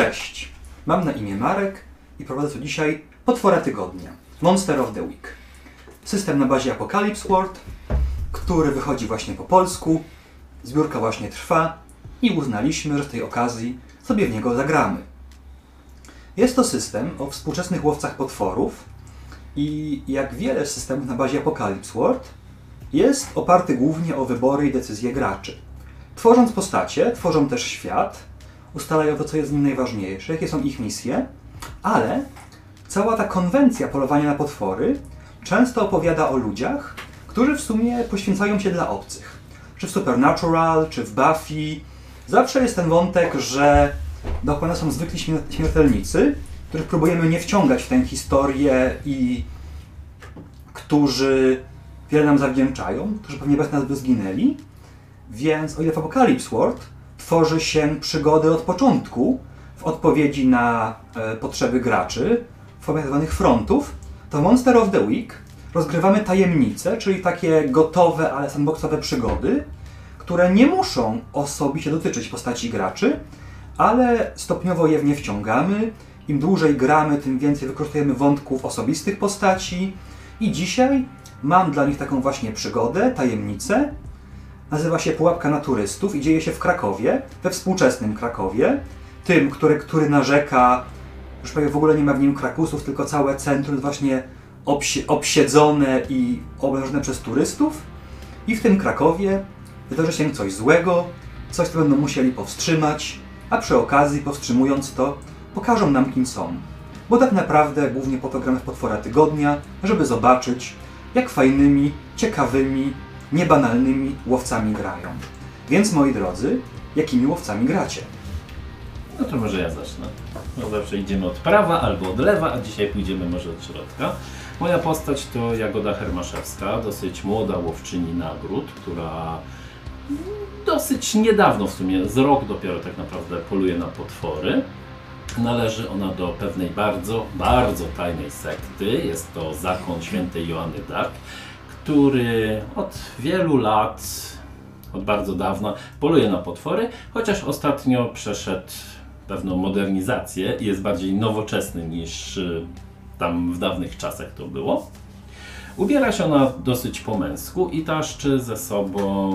Cześć, mam na imię Marek i prowadzę tu dzisiaj Potwora Tygodnia, Monster of the Week. System na bazie Apocalypse World, który wychodzi właśnie po polsku, zbiórka właśnie trwa i uznaliśmy, że z tej okazji sobie w niego zagramy. Jest to system o współczesnych łowcach potworów i jak wiele systemów na bazie Apocalypse World, jest oparty głównie o wybory i decyzje graczy. Tworząc postacie, tworzą też świat, ustalają to, co jest w nim najważniejsze, jakie są ich misje, ale cała ta konwencja polowania na potwory często opowiada o ludziach, którzy w sumie poświęcają się dla obcych. Czy w Supernatural, czy w Buffy. Zawsze jest ten wątek, że dookoła są zwykli śmiertelnicy, których próbujemy nie wciągać w tę historię i którzy wiele nam zawdzięczają, którzy pewnie bez nas by zginęli. Więc o ile w Apocalypse World tworzy się przygody od początku w odpowiedzi na e, potrzeby graczy formie tzw. frontów, to Monster of the Week rozgrywamy tajemnice, czyli takie gotowe, ale sandboxowe przygody, które nie muszą osobiście dotyczyć postaci graczy, ale stopniowo je w nie wciągamy. Im dłużej gramy, tym więcej wykorzystujemy wątków osobistych postaci. I dzisiaj mam dla nich taką właśnie przygodę, tajemnicę. Nazywa się Pułapka na turystów i dzieje się w Krakowie, we współczesnym Krakowie. Tym, który, który narzeka, już prawie w ogóle nie ma w nim krakusów, tylko całe centrum jest właśnie obsi obsiedzone i oblężone przez turystów. I w tym Krakowie wydarzy się coś złego, coś, co będą musieli powstrzymać, a przy okazji, powstrzymując to, pokażą nam, kim są. Bo tak naprawdę głównie po to gramy w Potwora Tygodnia, żeby zobaczyć, jak fajnymi, ciekawymi, niebanalnymi łowcami grają. Więc moi drodzy, jakimi łowcami gracie? No to może ja zacznę. No zawsze idziemy od prawa albo od lewa, a dzisiaj pójdziemy może od środka. Moja postać to Jagoda Hermaszewska, dosyć młoda łowczyni nagród, która dosyć niedawno w sumie, z rok dopiero tak naprawdę poluje na potwory. Należy ona do pewnej bardzo, bardzo tajnej sekty. Jest to zakon świętej Joanny Dark, który od wielu lat, od bardzo dawna poluje na potwory, chociaż ostatnio przeszedł pewną modernizację i jest bardziej nowoczesny niż y, tam w dawnych czasach to było. Ubiera się ona dosyć po męsku i taszczy ze sobą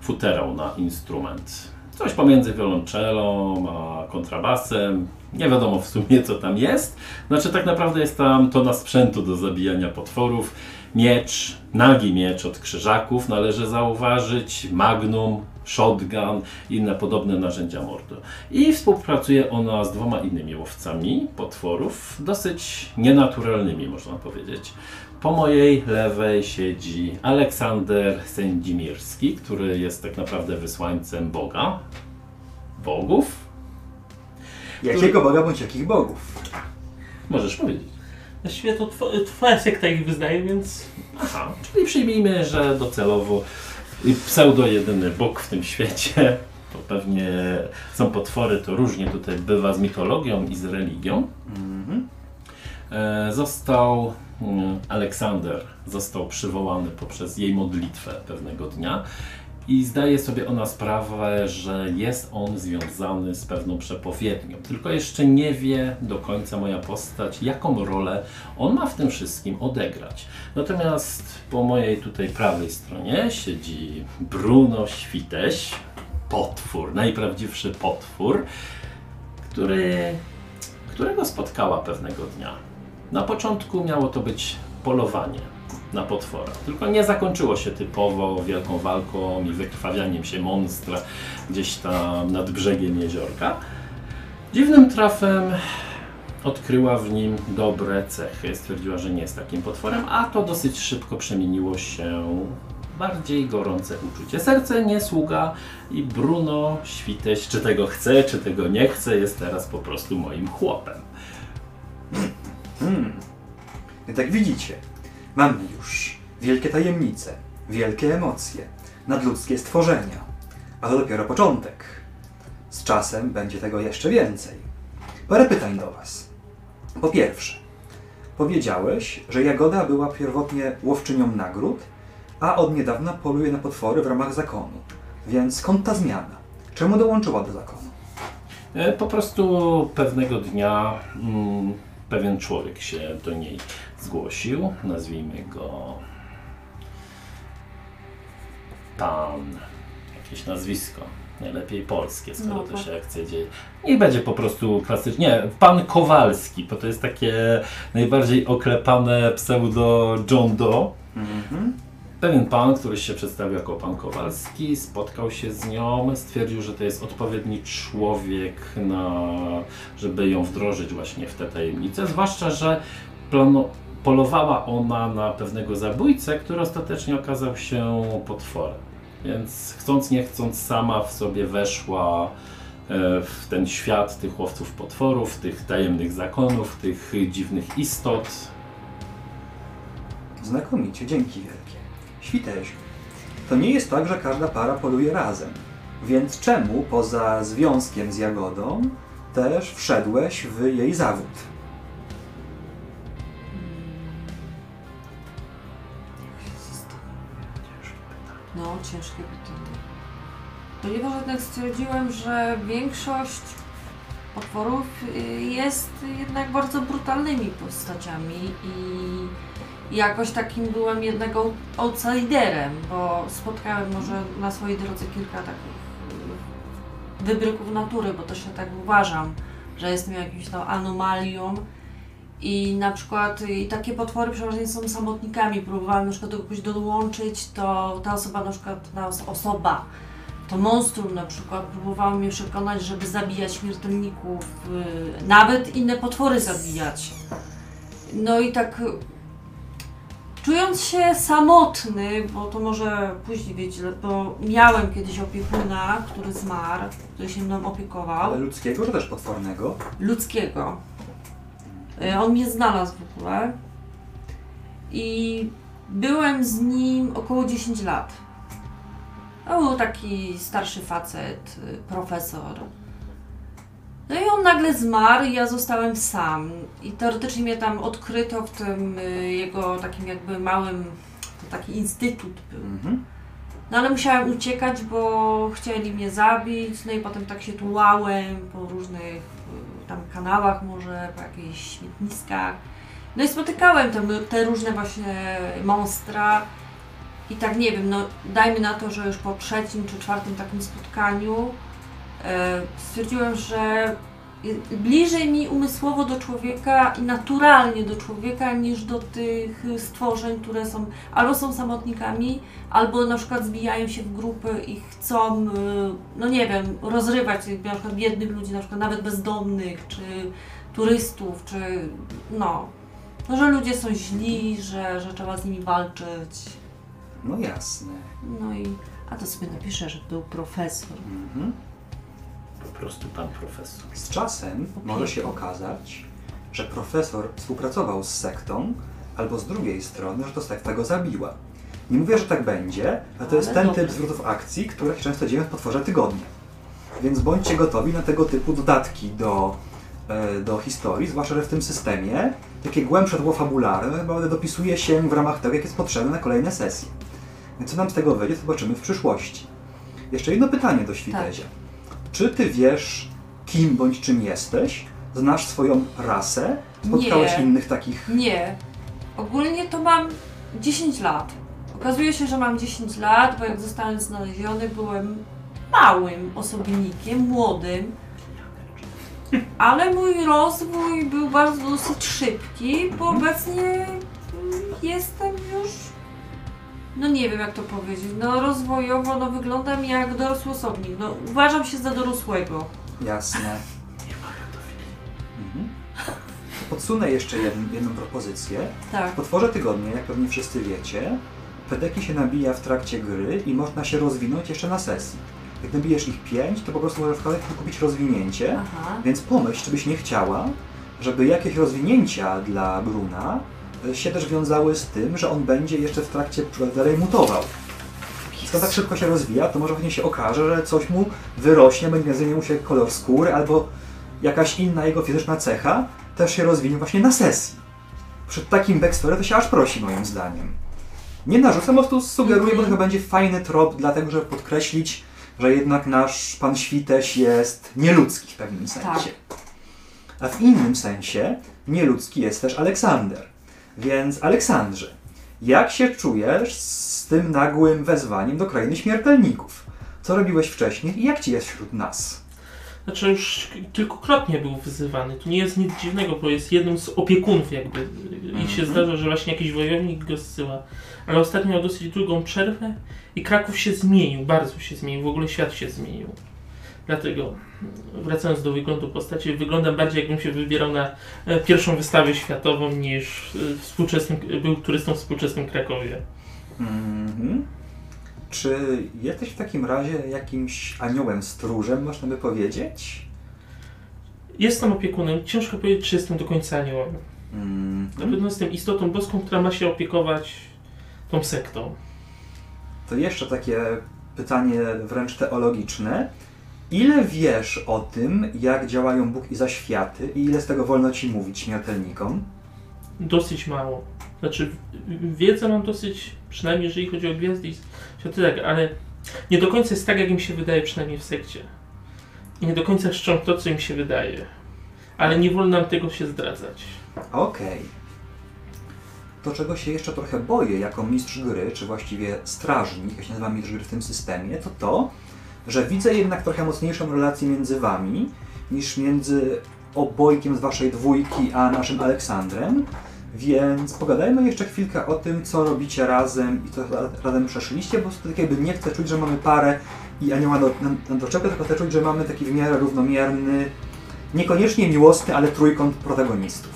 futerał na instrument. Coś pomiędzy wiolonczelą a kontrabasem. Nie wiadomo w sumie co tam jest. Znaczy tak naprawdę jest tam to na sprzętu do zabijania potworów. Miecz, nagi miecz od krzyżaków należy zauważyć, magnum, shotgun i inne podobne narzędzia mordu. I współpracuje ona z dwoma innymi łowcami potworów, dosyć nienaturalnymi można powiedzieć. Po mojej lewej siedzi Aleksander Sędzimirski, który jest tak naprawdę wysłańcem Boga, bogów. Jakiego Boga bądź jakich bogów? Możesz powiedzieć. Właściwie to tw- twoja sekta ich wyznaje, więc Aha, czyli przyjmijmy, że docelowo pseudo jedyny Bóg w tym świecie, to pewnie są potwory, to różnie tutaj bywa z mitologią i z religią. Mhm. E, Został mm, Aleksander został przywołany poprzez jej modlitwę pewnego dnia i zdaje sobie ona sprawę, że jest on związany z pewną przepowiednią. Tylko jeszcze nie wie do końca moja postać, jaką rolę on ma w tym wszystkim odegrać. Natomiast po mojej tutaj prawej stronie siedzi Bruno Świteś, potwór, najprawdziwszy potwór, który, którego spotkała pewnego dnia. Na początku miało to być polowanie na potwora. Tylko nie zakończyło się typowo wielką walką i wykrwawianiem się monstra gdzieś tam nad brzegiem jeziorka. Dziwnym trafem odkryła w nim dobre cechy. Stwierdziła, że nie jest takim potworem, a to dosyć szybko przemieniło się w bardziej gorące uczucie. Serce nie sługa i Bruno Świteś, czy tego chce, czy tego nie chce, jest teraz po prostu moim chłopem. Hmm. Jak widzicie, mamy już wielkie tajemnice, wielkie emocje, nadludzkie stworzenia. A to dopiero początek. Z czasem będzie tego jeszcze więcej. Parę pytań do Was. Po pierwsze, powiedziałeś, że Jagoda była pierwotnie łowczynią nagród, a od niedawna poluje na potwory w ramach zakonu. Więc skąd ta zmiana? Czemu dołączyła do zakonu? E, Po prostu pewnego dnia mm, pewien człowiek się do niej zgłosił. Nazwijmy go Pan. Jakieś nazwisko. Najlepiej polskie, skoro No to tak. się akcja dzieje. Niech będzie po prostu klasycznie. Nie, Pan Kowalski, bo to jest takie najbardziej oklepane pseudo John Doe. Mhm. Pewien pan, który się przedstawił jako pan Kowalski, spotkał się z nią, stwierdził, że to jest odpowiedni człowiek, na, żeby ją wdrożyć właśnie w te tajemnice. Zwłaszcza, że plano, polowała ona na pewnego zabójcę, który ostatecznie okazał się potworem. Więc chcąc nie chcąc sama w sobie weszła e, w ten świat tych łowców potworów, tych tajemnych zakonów, tych dziwnych istot. Znakomicie, dzięki wielkie. Świteś, to nie jest tak, że każda para poluje razem. Więc czemu poza związkiem z Jagodą też wszedłeś w jej zawód? No, ciężkie pytanie. Ponieważ jednak stwierdziłem, że większość potworów y, jest jednak bardzo brutalnymi postaciami i jakoś takim byłem jednak out- outsiderem, bo spotkałem może na swojej drodze kilka takich y, wybryków natury, bo też ja tak uważam, że jestem jakimś tam anomalią. I na przykład i takie potwory przeważnie są samotnikami. Próbowałam na przykład do kogoś dołączyć, to ta osoba na przykład, ta os- osoba, to monstrum na przykład, próbowała mnie przekonać, żeby zabijać śmiertelników, y, nawet inne potwory zabijać. No i tak czując się samotny, bo to może później wiecie, bo miałem kiedyś opiekuna, który zmarł, który się mną opiekował Ale ludzkiego czy też potwornego? ludzkiego. Y, On mnie znalazł w ogóle i byłem z nim około 10 lat. To był taki starszy facet, y, profesor. No i on nagle zmarł i ja zostałem sam. I teoretycznie mnie tam odkryto w tym y, jego takim jakby małym, to taki instytut był. Mhm. No ale musiałem uciekać, bo chcieli mnie zabić, no i potem tak się tułałem po różnych y, tam kanałach może, po jakichś śmietniskach. No i spotykałem te, te różne właśnie monstra i tak nie wiem, no dajmy na to, że już po trzecim czy czwartym takim spotkaniu e, stwierdziłem, że bliżej mi umysłowo do człowieka i naturalnie do człowieka niż do tych stworzeń, które są albo są samotnikami, albo na przykład zbijają się w grupy i chcą, y, no nie wiem, rozrywać na przykład biednych ludzi, na przykład nawet bezdomnych, czy turystów, czy no, no że ludzie są źli, że, że trzeba z nimi walczyć. No jasne. No i, a to sobie napiszę, że był profesor. Mhm. Po prostu pan profesor. Z czasem może się okazać, że profesor współpracował z sektą, albo z drugiej strony, że to sekta go zabiła. Nie mówię, że tak będzie, ale to jest ten typ zwrotów akcji, które się często dzieją w potworze tygodnia. Więc bądźcie gotowi na tego typu dodatki do, e, do historii, zwłaszcza, że w tym systemie takie głębsze tło fabularne naprawdę dopisuje się w ramach tego, jak jest potrzebne na kolejne sesje. Więc co nam z tego wyjdzie, zobaczymy w przyszłości. Jeszcze jedno pytanie do Świtezia. Czy ty wiesz, kim bądź czym jesteś? Znasz swoją rasę? Spotkałeś Nie. innych takich... Nie. Ogólnie to mam 10 lat. Okazuje się, że mam 10 lat, bo jak zostałem znaleziony, byłem małym osobnikiem, młodym. Ale mój rozwój był bardzo dosyć szybki, bo obecnie mm, jestem. No nie wiem jak to powiedzieć. No rozwojowo no wyglądam jak dorosły osobnik. No uważam się za dorosłego. Jasne. Mhm. Podsunę jeszcze jedną, jedną propozycję. Tak. W potworze tygodnia, jak pewnie wszyscy wiecie, pedeki się nabija w trakcie gry i można się rozwinąć jeszcze na sesji. Jak nabijesz ich 5, to po prostu możesz w kolejce kupić rozwinięcie. Aha. Więc pomyśl, czy byś nie chciała, żeby jakieś rozwinięcia dla Bruna się też wiązały z tym, że on będzie jeszcze w trakcie dalej mutował. Skoro tak szybko się rozwija, to może właśnie się okaże, że coś mu wyrośnie, będzie zmienił mu się kolor skóry, albo jakaś inna jego fizyczna cecha też się rozwinie właśnie na sesji. Przed takim backstory to się aż prosi moim zdaniem. Nie narzucam, po prostu sugeruję, bo to chyba będzie fajny trop, dlatego żeby podkreślić że jednak nasz pan Świteś jest nieludzki w pewnym sensie. A w innym sensie nieludzki jest też Aleksander. Więc Aleksandrze, jak się czujesz z tym nagłym wezwaniem do krainy śmiertelników? Co robiłeś wcześniej i jak ci jest wśród nas? Znaczy już kilkukrotnie był wyzywany. To nie jest nic dziwnego, bo jest jednym z opiekunów jakby. I się Mhm. zdarza, że właśnie jakiś wojownik go zsyła. Ale ostatnio miał dosyć długą przerwę i Kraków się zmienił, bardzo się zmienił, w ogóle świat się zmienił. Dlatego, wracając do wyglądu postaci, wyglądam bardziej jakbym się wybierał na e, pierwszą wystawę światową niż e, współczesnym, był turystą w współczesnym Krakowie. Mhm. Czy jesteś w takim razie jakimś aniołem stróżem, można by powiedzieć? Jestem opiekunem, ciężko powiedzieć, czy jestem do końca aniołem. Mhm. Na pewno jestem istotą boską, która ma się opiekować tą sektą. To jeszcze takie pytanie wręcz teologiczne. Ile wiesz o tym, jak działają Bóg i zaświaty i ile z tego wolno ci mówić śmiertelnikom? Dosyć mało. Znaczy, wiedzę mam dosyć, przynajmniej jeżeli chodzi o gwiazdy i światy, tak, ale nie do końca jest tak, jak im się wydaje, przynajmniej w sekcie. I nie do końca czczą to, co im się wydaje. Ale nie wolno nam tego się zdradzać. Okej. To, czego się jeszcze trochę boję jako mistrz gry, czy właściwie strażnik, jak się nazywa mistrz gry w tym systemie, to to, że widzę jednak trochę mocniejszą relację między wami niż między obojkiem z waszej dwójki a naszym Aleksandrem. Więc pogadajmy jeszcze chwilkę o tym, co robicie razem i co ra- razem przeszliście, bo tak jakby nie chcę czuć, że mamy parę i anioła do, na, na doczepę, tylko chcę czuć, że mamy taki w miarę równomierny, niekoniecznie miłosny, ale trójkąt protagonistów.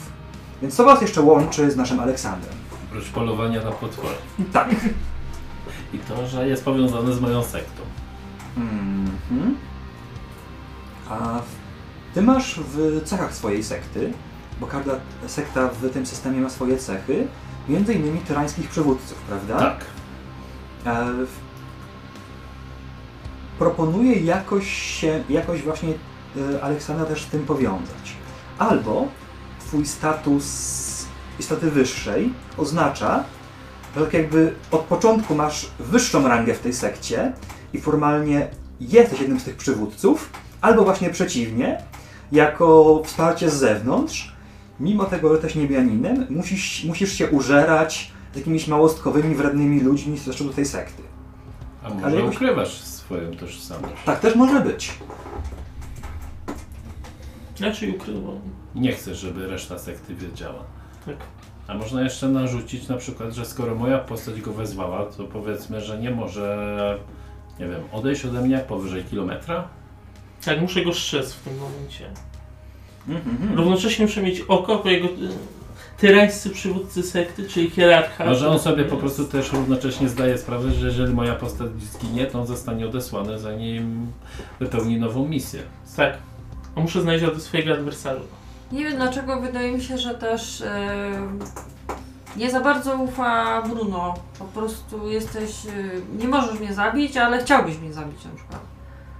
Więc co was jeszcze łączy z naszym Aleksandrem? Oprócz polowania na potwory. Tak. I to, że jest powiązane z moją sektą. Mhm. A ty masz w cechach swojej sekty, bo każda sekta w tym systemie ma swoje cechy, między innymi tyrańskich przywódców, prawda? Tak. E, proponuję jakoś się, jakoś właśnie e, Aleksandra też z tym powiązać. Albo twój status istoty wyższej oznacza, że tak jakby od początku masz wyższą rangę w tej sekcie i formalnie jesteś jednym z tych przywódców, albo właśnie przeciwnie, jako wsparcie z zewnątrz, mimo tego, że jesteś niebianinem, musisz, musisz się użerać z jakimiś małostkowymi, wrednymi ludźmi z do tej sekty. A może Ale jakoś- ukrywasz swoją tożsamość? Tak też może być. Raczej ukrywam. Nie chcesz, żeby reszta sekty wiedziała. Tak. A można jeszcze narzucić na przykład, że skoro moja postać go wezwała, to powiedzmy, że nie może, nie wiem, odejść ode mnie powyżej kilometra? Tak, muszę go strzec w tym momencie. Mhm. Równocześnie muszę mieć oko, bo jego y, tyrańscy przywódcy sekty, czyli hierarcha. Może on sobie po prostu też równocześnie zdaje sprawę, że jeżeli moja postać zginie, to on zostanie odesłany, zanim wypełni nową misję. Tak. A muszę znaleźć od swojego adwersarza. Nie wiem dlaczego, wydaje mi się, że też e, nie za bardzo ufa Bruno. Po prostu jesteś, e, nie możesz mnie zabić, ale chciałbyś mnie zabić na przykład.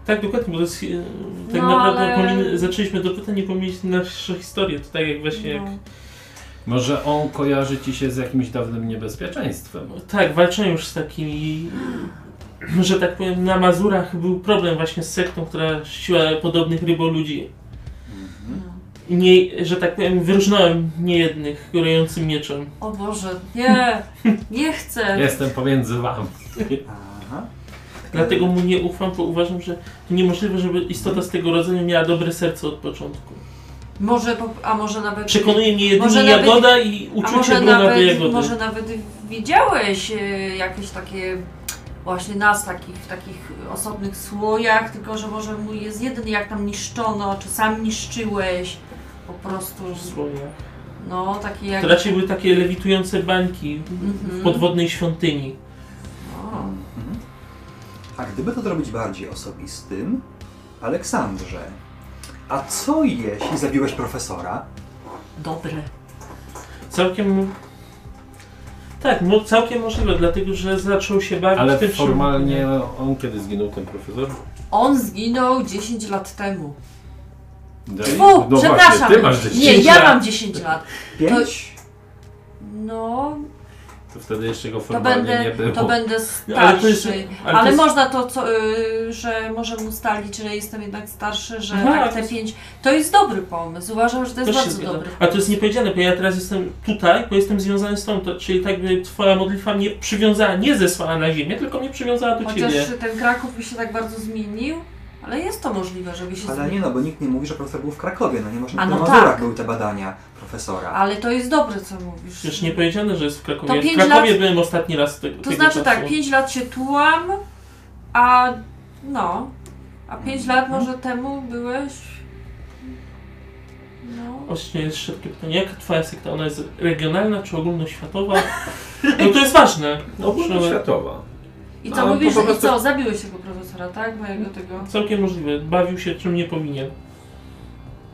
Tak, dokładnie, bo to jest, y, tak No, naprawdę ale- powinny, zaczęliśmy do pytań nie pomylić naszą historię. To tak jak właśnie jak... No. Może on kojarzy ci się z jakimś dawnym niebezpieczeństwem. Tak, walczą już z takimi... Że tak powiem, na Mazurach był problem właśnie z sektą, która czciła podobnych ryboludzi. Nie, że tak powiem, wyróżnąłem niejednych górującym mieczem. O Boże, nie, nie chcę. Jestem pomiędzy wami. Aha. Dlatego mu nie ufam, bo uważam, że to niemożliwe, żeby istota z tego rodzaju miała dobre serce od początku. Może, po, a może nawet... Przekonuje mnie jedynie Może nawet- Jagoda i A uczucie może Bruna do nawet, Jagody. może nawet widziałeś e, jakieś takie właśnie nas takich, w takich osobnych słojach, tylko że może mój jest jeden jak tam niszczono, czy sam niszczyłeś, po prostu, Słoje. no takie jak... To raczej były takie lewitujące bańki w Mhm. podwodnej świątyni. O, Mhm. A gdyby to zrobić bardziej osobistym, Aleksandrze, a co jeśli zabiłeś profesora? dobre. Całkiem... Tak, no całkiem możliwe, dlatego że zaczął się bawić Ale tym, formalnie on kiedy zginął ten profesor? On zginął 10 lat temu. Fu, no przepraszam. Właśnie, ty masz 10 Nie, ja lat. mam 10 lat. Pięć? No, To wtedy jeszcze go To formalnie nie będę, było. to będę No, ale to starszy. jest- Ale, ale to jest- można to, co, y, że możemy ustalić, że jestem jednak starszy, że Aha, tak to te jest- pięć. To jest dobry pomysł. Uważam, że to jest się bardzo dobry. A to jest niepowiedziane, bo ja teraz jestem tutaj, bo jestem związany z tą, to, czyli tak by twoja modlitwa mnie przywiązała, nie zesłała na ziemię, tylko mnie przywiązała do Chociaż ciebie. ten Kraków by się tak bardzo zmienił, ale jest to możliwe, żeby się Ale nie no, bo nikt nie mówi, że profesor był w Krakowie. No nie można A na no Mazurach tak. były te badania profesora. Ale to jest dobre, co mówisz. Przecież nie powiedziane, że jest w Krakowie. To Ja w pięć Krakowie lat- byłem ostatni raz te, To tego znaczy czasu. tak, 5 lat się tułam, a no, a 5 lat Mhm. może temu byłeś. No. Właśnie jeszcze takie pytanie, jaka twoja sekta? Ona jest regionalna czy ogólnoświatowa? No to jest ważne. Ogólnoświatowa. I No, co to mówisz, po że i prostu- co, zabiłeś tego profesora, tak? Mojego tego. Całkiem możliwe. Bawił się czym nie powinien.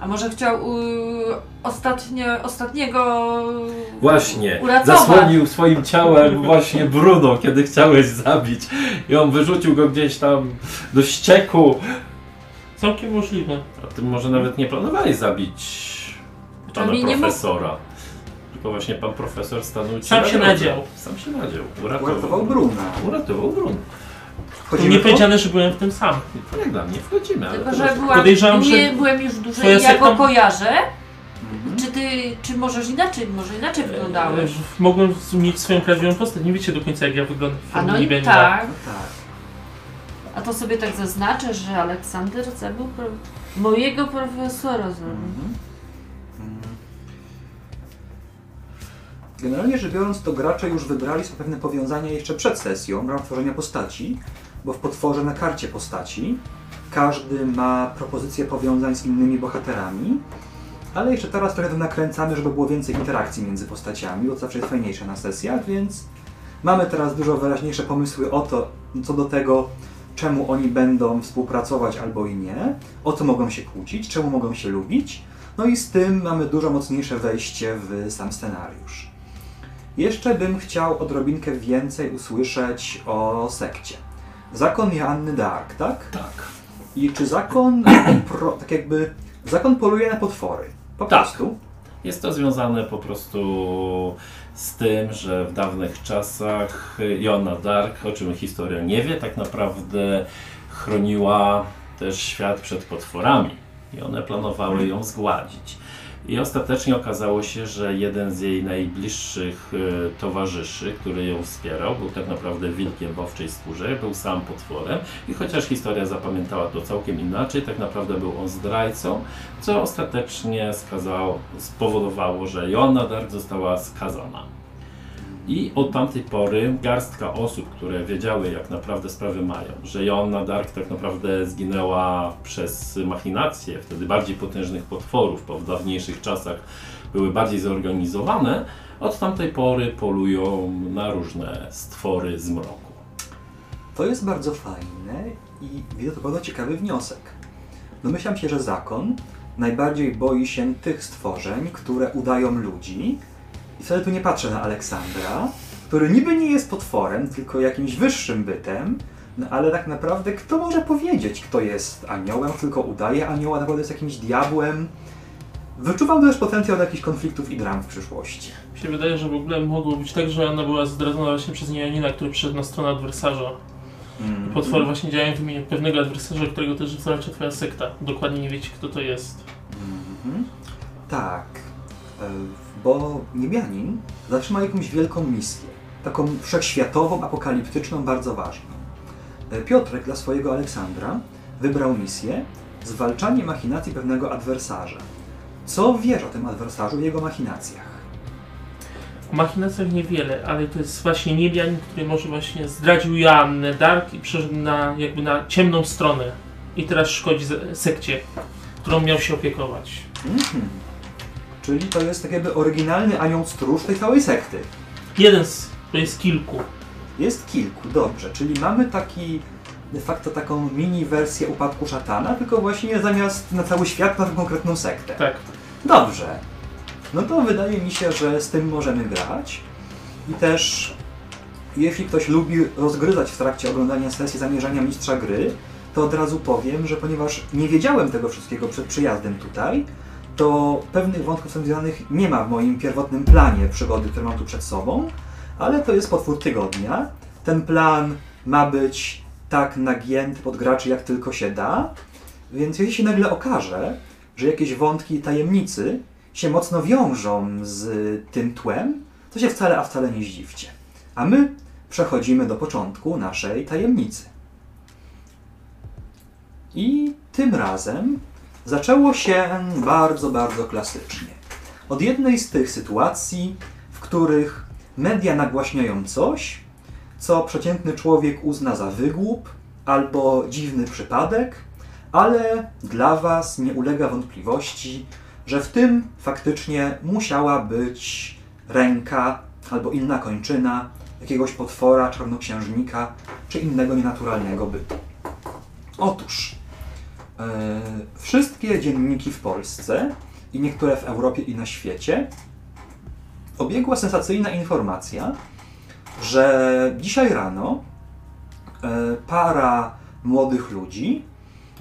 A może chciał u, ostatnio, ostatniego. Właśnie, Uratować. zasłonił swoim ciałem właśnie Bruno, kiedy chciałeś zabić. I on wyrzucił go gdzieś tam do ścieku. Całkiem możliwe. A ty może nawet nie planowałeś zabić pana Czyli nie profesora. Tylko właśnie pan profesor stanął ci Sam na się drodze. nadział. Sam się nadział. Uratował Bruna. Uratował Bruno. Wchodzimy nie powiedziane, że byłem w tym sam. Jak dla mnie wchodzimy, ale Tylko, że byłam, Podejrzewam, że nie, byłem już dłużej twoja i ja go kojarzę. Mhm. Czy ty, czy możesz inaczej, może inaczej wyglądałeś? E, Mogłem mieć swoją prawdziwą postać. Nie wiecie do końca jak ja wyglądam w A no i tak. No tak. A to sobie tak zaznaczę, że Aleksander zabił pro... mojego profesora. Mhm. Mhm. Generalnie rzecz biorąc, to gracze już wybrali sobie pewne powiązania jeszcze przed sesją w ramach tworzenia postaci, bo w potworze na karcie postaci każdy ma propozycję powiązań z innymi bohaterami, ale jeszcze teraz trochę to nakręcamy, żeby było więcej interakcji między postaciami, bo to zawsze jest fajniejsze na sesjach, więc mamy teraz dużo wyraźniejsze pomysły o to, co do tego, czemu oni będą współpracować albo i nie, o co mogą się kłócić, czemu mogą się lubić. No i z tym mamy dużo mocniejsze wejście w sam scenariusz. Jeszcze bym chciał odrobinkę więcej usłyszeć o sekcie. Zakon Joanny d'Arc, tak? Tak. I czy zakon, pro, tak jakby, zakon poluje na potwory? Po Tak. prostu. Jest to związane po prostu z tym, że w dawnych czasach Joanna Dark, o czym historia nie wie, tak naprawdę chroniła też świat przed potworami i one planowały ją zgładzić. I ostatecznie okazało się, że jeden z jej najbliższych e, towarzyszy, który ją wspierał, był tak naprawdę wilkiem w owczej skórze, był sam potworem i chociaż historia zapamiętała to całkiem inaczej, tak naprawdę był on zdrajcą, co ostatecznie skazało, spowodowało, że Joanna Dark została skazana. I od tamtej pory garstka osób, które wiedziały jak naprawdę sprawy mają, że Joanna Dark tak naprawdę zginęła przez machinacje wtedy bardziej potężnych potworów, bo w dawniejszych czasach były bardziej zorganizowane, od tamtej pory polują na różne stwory z mroku. To jest bardzo fajne i bardzo ciekawy wniosek. Domyślam się, że zakon najbardziej boi się tych stworzeń, które udają ludzi. I wtedy tu nie patrzę na Aleksandra, który niby nie jest potworem, tylko jakimś wyższym bytem, no ale tak naprawdę kto może powiedzieć, kto jest aniołem, tylko udaje anioła, naprawdę jest jakimś diabłem. Wyczuwam też potencjał jakichś konfliktów i dram w przyszłości. Mi się wydaje, że w ogóle mogło być tak, że ona była zdradzona właśnie przez Janina, który przyszedł na stronę adwersarza. Mm. Potwory właśnie działają w imieniu pewnego adwersarza, którego też zwalcza twoja sekta. Dokładnie nie wiecie, kto to jest. Mhm. Tak, e, bo niebianin zawsze ma jakąś wielką misję, taką wszechświatową, apokaliptyczną, bardzo ważną. E, Piotrek dla swojego Aleksandra wybrał misję zwalczanie machinacji pewnego adwersarza. Co wiesz o tym adwersarzu i jego machinacjach? O machinacjach niewiele, ale to jest właśnie niebianin, który może właśnie zdradził Joannę Dark i przeszedł na, jakby na ciemną stronę. I teraz szkodzi sekcie, którą miał się opiekować. Mhm. Czyli to jest tak jakby oryginalny anioł stróż tej całej sekty. Jeden z, to jest kilku. Jest kilku, dobrze. Czyli mamy taki de facto taką mini wersję upadku szatana, tylko właśnie zamiast na cały świat na konkretną sektę. Tak. Dobrze. No to wydaje mi się, że z tym możemy grać. I też jeśli ktoś lubi rozgryzać w trakcie oglądania sesji zamierzenia mistrza gry, to od razu powiem, że ponieważ nie wiedziałem tego wszystkiego przed przyjazdem tutaj, to pewnych wątków związanych nie ma w moim pierwotnym planie przygody, które mam tu przed sobą, ale to jest potwór tygodnia. Ten plan ma być tak nagięty pod graczy, jak tylko się da, więc jeśli się nagle okaże, że jakieś wątki i tajemnicy się mocno wiążą z tym tłem, to się wcale, a wcale nie zdziwcie. A my przechodzimy do początku naszej tajemnicy. I tym razem zaczęło się bardzo, bardzo klasycznie. Od jednej z tych sytuacji, w których media nagłaśniają coś, co przeciętny człowiek uzna za wygłup albo dziwny przypadek, ale dla Was nie ulega wątpliwości, że w tym faktycznie musiała być ręka albo inna kończyna jakiegoś potwora, czarnoksiężnika czy innego nienaturalnego bytu. Otóż wszystkie dzienniki w Polsce i niektóre w Europie i na świecie obiegła sensacyjna informacja, że dzisiaj rano e, para młodych ludzi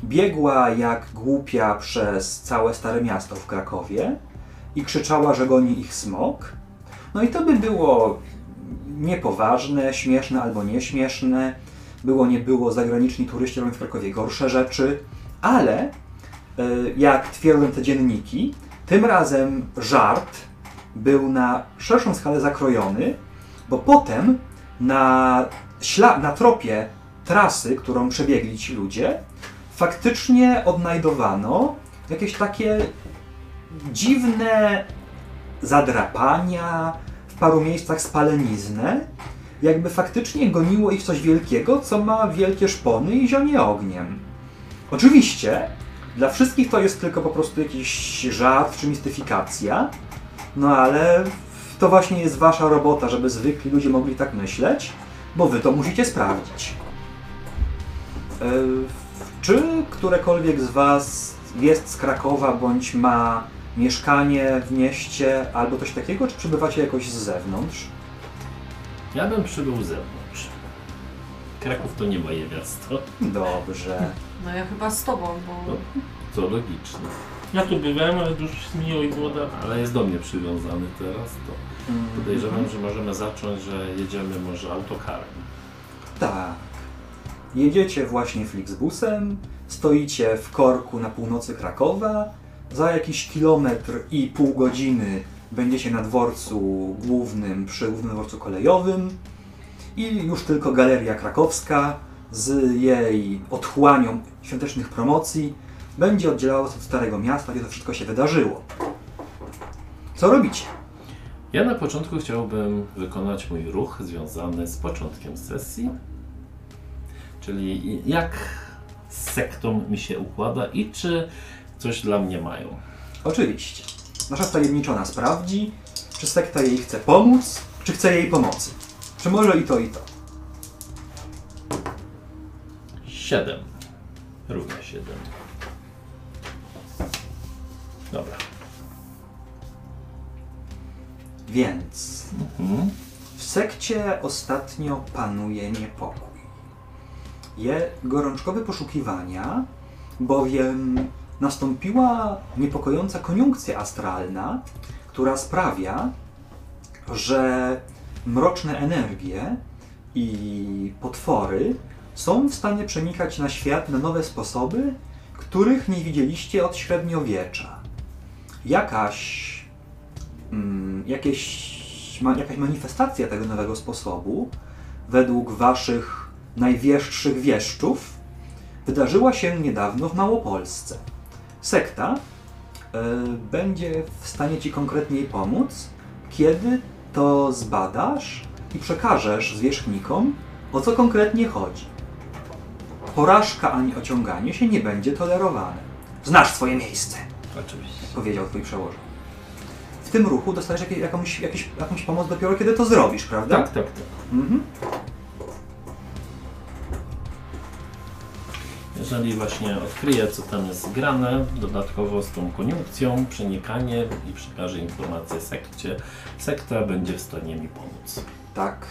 biegła jak głupia przez całe Stare Miasto w Krakowie i krzyczała, że goni ich smok. No i to by było niepoważne, śmieszne albo nieśmieszne. Było, nie było, zagraniczni turyści robią w Krakowie gorsze rzeczy, ale e, jak twierdzą te dzienniki, tym razem żart był na szerszą skalę zakrojony, bo potem na, śla- na tropie trasy, którą przebiegli ci ludzie, faktycznie odnajdowano jakieś takie dziwne zadrapania, w paru miejscach spaleniznę, jakby faktycznie goniło ich coś wielkiego, co ma wielkie szpony i zionie ogniem. Oczywiście, dla wszystkich to jest tylko po prostu jakiś żart czy mistyfikacja, no ale to właśnie jest wasza robota, żeby zwykli ludzie mogli tak myśleć, bo wy to musicie sprawdzić. Yy, czy którekolwiek z was jest z Krakowa bądź ma mieszkanie w mieście albo coś takiego, czy przybywacie jakoś z zewnątrz? Ja bym przybył z zewnątrz. Kraków to nie moje miasto. Dobrze. No ja chyba z tobą, bo... No. To logiczne. Ja tu bywałem, ale dużo się zmieniło i było dawno. Ale jest do mnie przywiązany teraz, to podejrzewam, Mhm. że możemy zacząć, że jedziemy może autokarem. Tak. Jedziecie właśnie Flixbusem, stoicie w korku na północy Krakowa, za jakiś kilometr i pół godziny będziecie na dworcu głównym, przy głównym dworcu kolejowym i już tylko Galeria Krakowska z jej otchłanią świątecznych promocji będzie oddzielała was od Starego Miasta, gdzie to wszystko się wydarzyło. Co robicie? Ja na początku chciałbym wykonać mój ruch związany z początkiem sesji, czyli jak z sektą mi się układa i czy coś dla mnie mają. Oczywiście. Nasza wtajemniczona sprawdzi, czy sekta jej chce pomóc, czy chce jej pomocy. Czy może i to, i to. 7. Równa 7. Dobra. Więc Mhm. w sekcie ostatnio panuje niepokój. Je gorączkowe poszukiwania, bowiem nastąpiła niepokojąca koniunkcja astralna, która sprawia, że mroczne energie i potwory są w stanie przenikać na świat na nowe sposoby, których nie widzieliście od średniowiecza. Jakaś mm, jakieś, ma, jakaś manifestacja tego nowego sposobu, według waszych największych wieszczów, wydarzyła się niedawno w Małopolsce. Sekta e, będzie w stanie ci konkretniej pomóc, kiedy to zbadasz i przekażesz zwierzchnikom, o co konkretnie chodzi. Porażka ani ociąganie się nie będzie tolerowane. Znasz swoje miejsce Oczywiście. powiedział twój przełożony. W tym ruchu dostajesz jakieś, jakąś, jakieś, jakąś pomoc dopiero kiedy to zrobisz, prawda? Tak, tak, tak. Mhm. Jeżeli właśnie odkryję, co tam jest grane, dodatkowo z tą koniunkcją, przenikanie i przekażę informację sekcie, sekta będzie w stanie mi pomóc. Tak.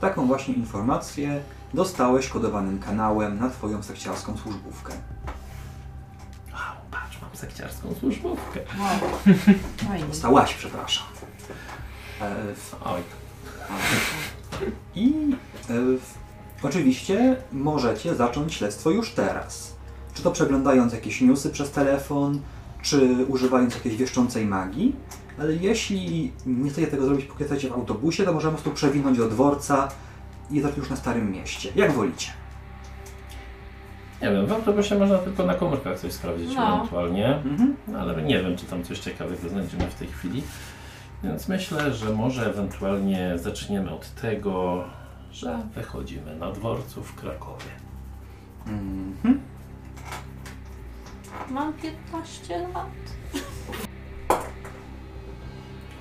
Taką właśnie informację dostałeś kodowanym kanałem na twoją sekciarską służbówkę. Wow, patrz, mam sekciarską służbówkę. Wow. Fajnie. Dostałaś, przepraszam. E, w- Oj, I e, w- oczywiście możecie zacząć śledztwo już teraz. Czy to przeglądając jakieś newsy przez telefon, czy używając jakiejś wieszczącej magii. Ale jeśli nie chcecie tego zrobić, póki jesteście w autobusie, to możemy po prostu przewinąć do dworca i zacząć już na Starym Mieście. Jak wolicie. Nie wiem, w autobusie można tylko na komórkach coś sprawdzić No. ewentualnie. Mhm. Ale nie wiem, czy tam coś ciekawego znajdziemy w tej chwili. Więc myślę, że może ewentualnie zaczniemy od tego, że wychodzimy na dworcu w Krakowie. Mhm. Mam 15 lat.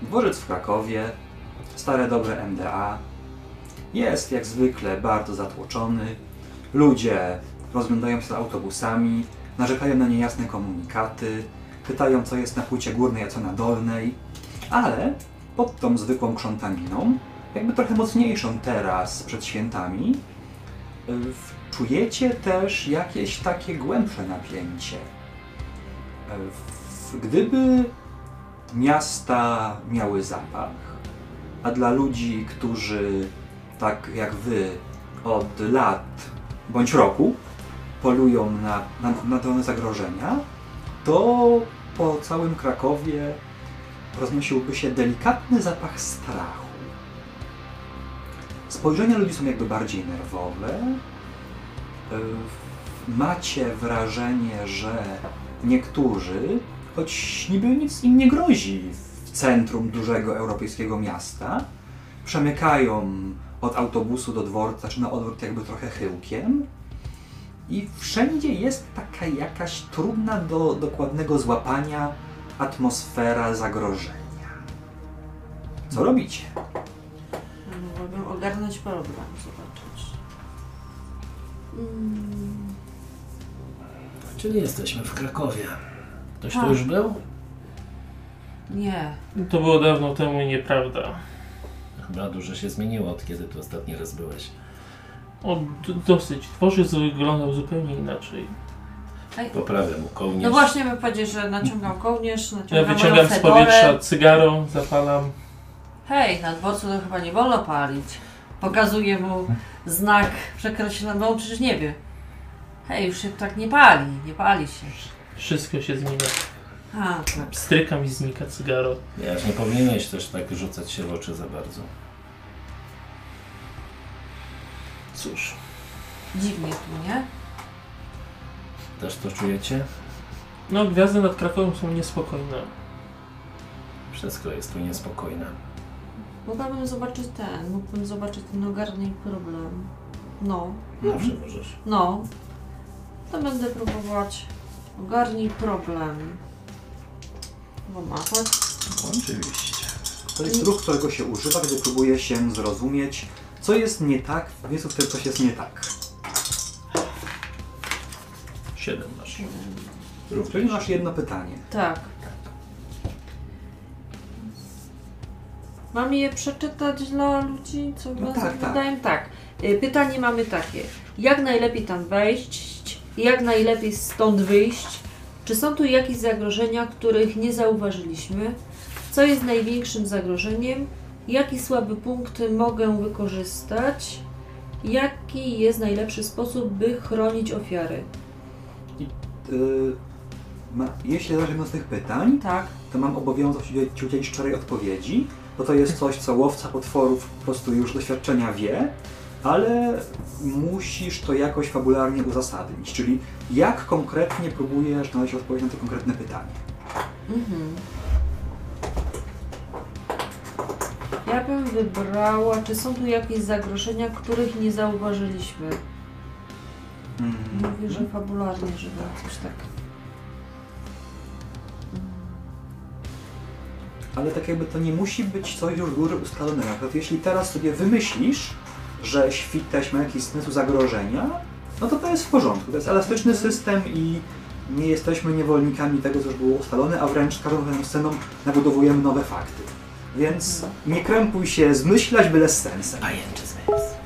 Dworzec w Krakowie, stare dobre MDA, jest jak zwykle bardzo zatłoczony. Ludzie rozglądają się za autobusami, narzekają na niejasne komunikaty, pytają co jest na płycie górnej, a co na dolnej, ale pod tą zwykłą krzątaniną, jakby trochę mocniejszą teraz przed świętami, czujecie też jakieś takie głębsze napięcie. Gdyby miasta miały zapach, a dla ludzi, którzy tak jak wy od lat bądź roku polują na, na, na te zagrożenia, to po całym Krakowie roznosiłby się delikatny zapach strachu. Spojrzenia ludzi są jakby bardziej nerwowe. Yy, Macie wrażenie, że niektórzy choć niby nic im nie grozi w centrum dużego europejskiego miasta, przemykają od autobusu do dworca, czy na odwrót jakby trochę chyłkiem i wszędzie jest taka jakaś trudna do dokładnego złapania atmosfera zagrożenia. Co robicie? Mogłabym ogarnąć problem, zobaczyć. Mm, Czyli jesteśmy w Krakowie. Ktoś tu Tak. już był? nie. To było dawno temu i nieprawda. Chyba dużo się zmieniło od kiedy tu ostatni raz byłeś. O, d- dosyć. Dworzec wyglądał zupełnie inaczej. Ej, Poprawiam mu kołnierz. no właśnie bym powiedział, że naciągam kołnierz, Ja naciągam wyciągam moją z fedorę. powietrza cygaro, zapalam. Hej, na dworcu to chyba nie wolno palić. Pokazuję mu znak przekreślony, bo on przecież nie wie. Hej, już się tak nie pali, nie pali się. Wszystko się zmienia. A, tak. Strykam i znika cygaro. Ja nie powinieneś też tak rzucać się w oczy za bardzo. Cóż, Dziwnie tu, nie? Też to czujecie? no gwiazdy nad Krakowem są niespokojne. Wszystko jest tu niespokojne. Mogłabym zobaczyć ten, mógłbym zobaczyć ten ogarnij problem. No, Zawsze możesz. no. To będę próbować ogarnij problem. Pomachać. Oczywiście. To jest ruch, którego się używa, gdy próbuje się zrozumieć, co jest nie tak w miejscu, w którym coś jest nie tak. Siedem masz. Czyli masz jedno pytanie. Tak. Mam je przeczytać dla ludzi, co No nas tak, tak. wydają? Tak. Y, Pytanie mamy takie. Jak najlepiej tam wejść? Jak najlepiej stąd wyjść? Czy są tu jakieś zagrożenia, których nie zauważyliśmy? Co jest największym zagrożeniem? Jaki słaby punkt mogę wykorzystać? Jaki jest najlepszy sposób, by chronić ofiary? Yy, ma, jeśli zaczniemy z tych pytań, Tak. to mam obowiązek Ci udzielić szczerej odpowiedzi, bo to jest coś, co łowca potworów po prostu już doświadczenia wie, ale musisz to jakoś fabularnie uzasadnić, czyli jak konkretnie próbujesz znaleźć odpowiedź na to konkretne pytanie. Mhm. Ja bym wybrała, czy są tu jakieś zagrożenia, których nie zauważyliśmy. Mówię, że fabularnie, żeby coś tak. Ale tak jakby to nie musi być coś już z góry ustalonego. Na przykład jeśli teraz sobie wymyślisz, że świteś ma jakiś zmysł zagrożenia, no to to jest w porządku. To jest elastyczny system i nie jesteśmy niewolnikami tego, co już było ustalone, a wręcz każdą sceną nabudowujemy nowe fakty. Więc nie krępuj się zmyślać byle z sensem. Pajęczy zmysł.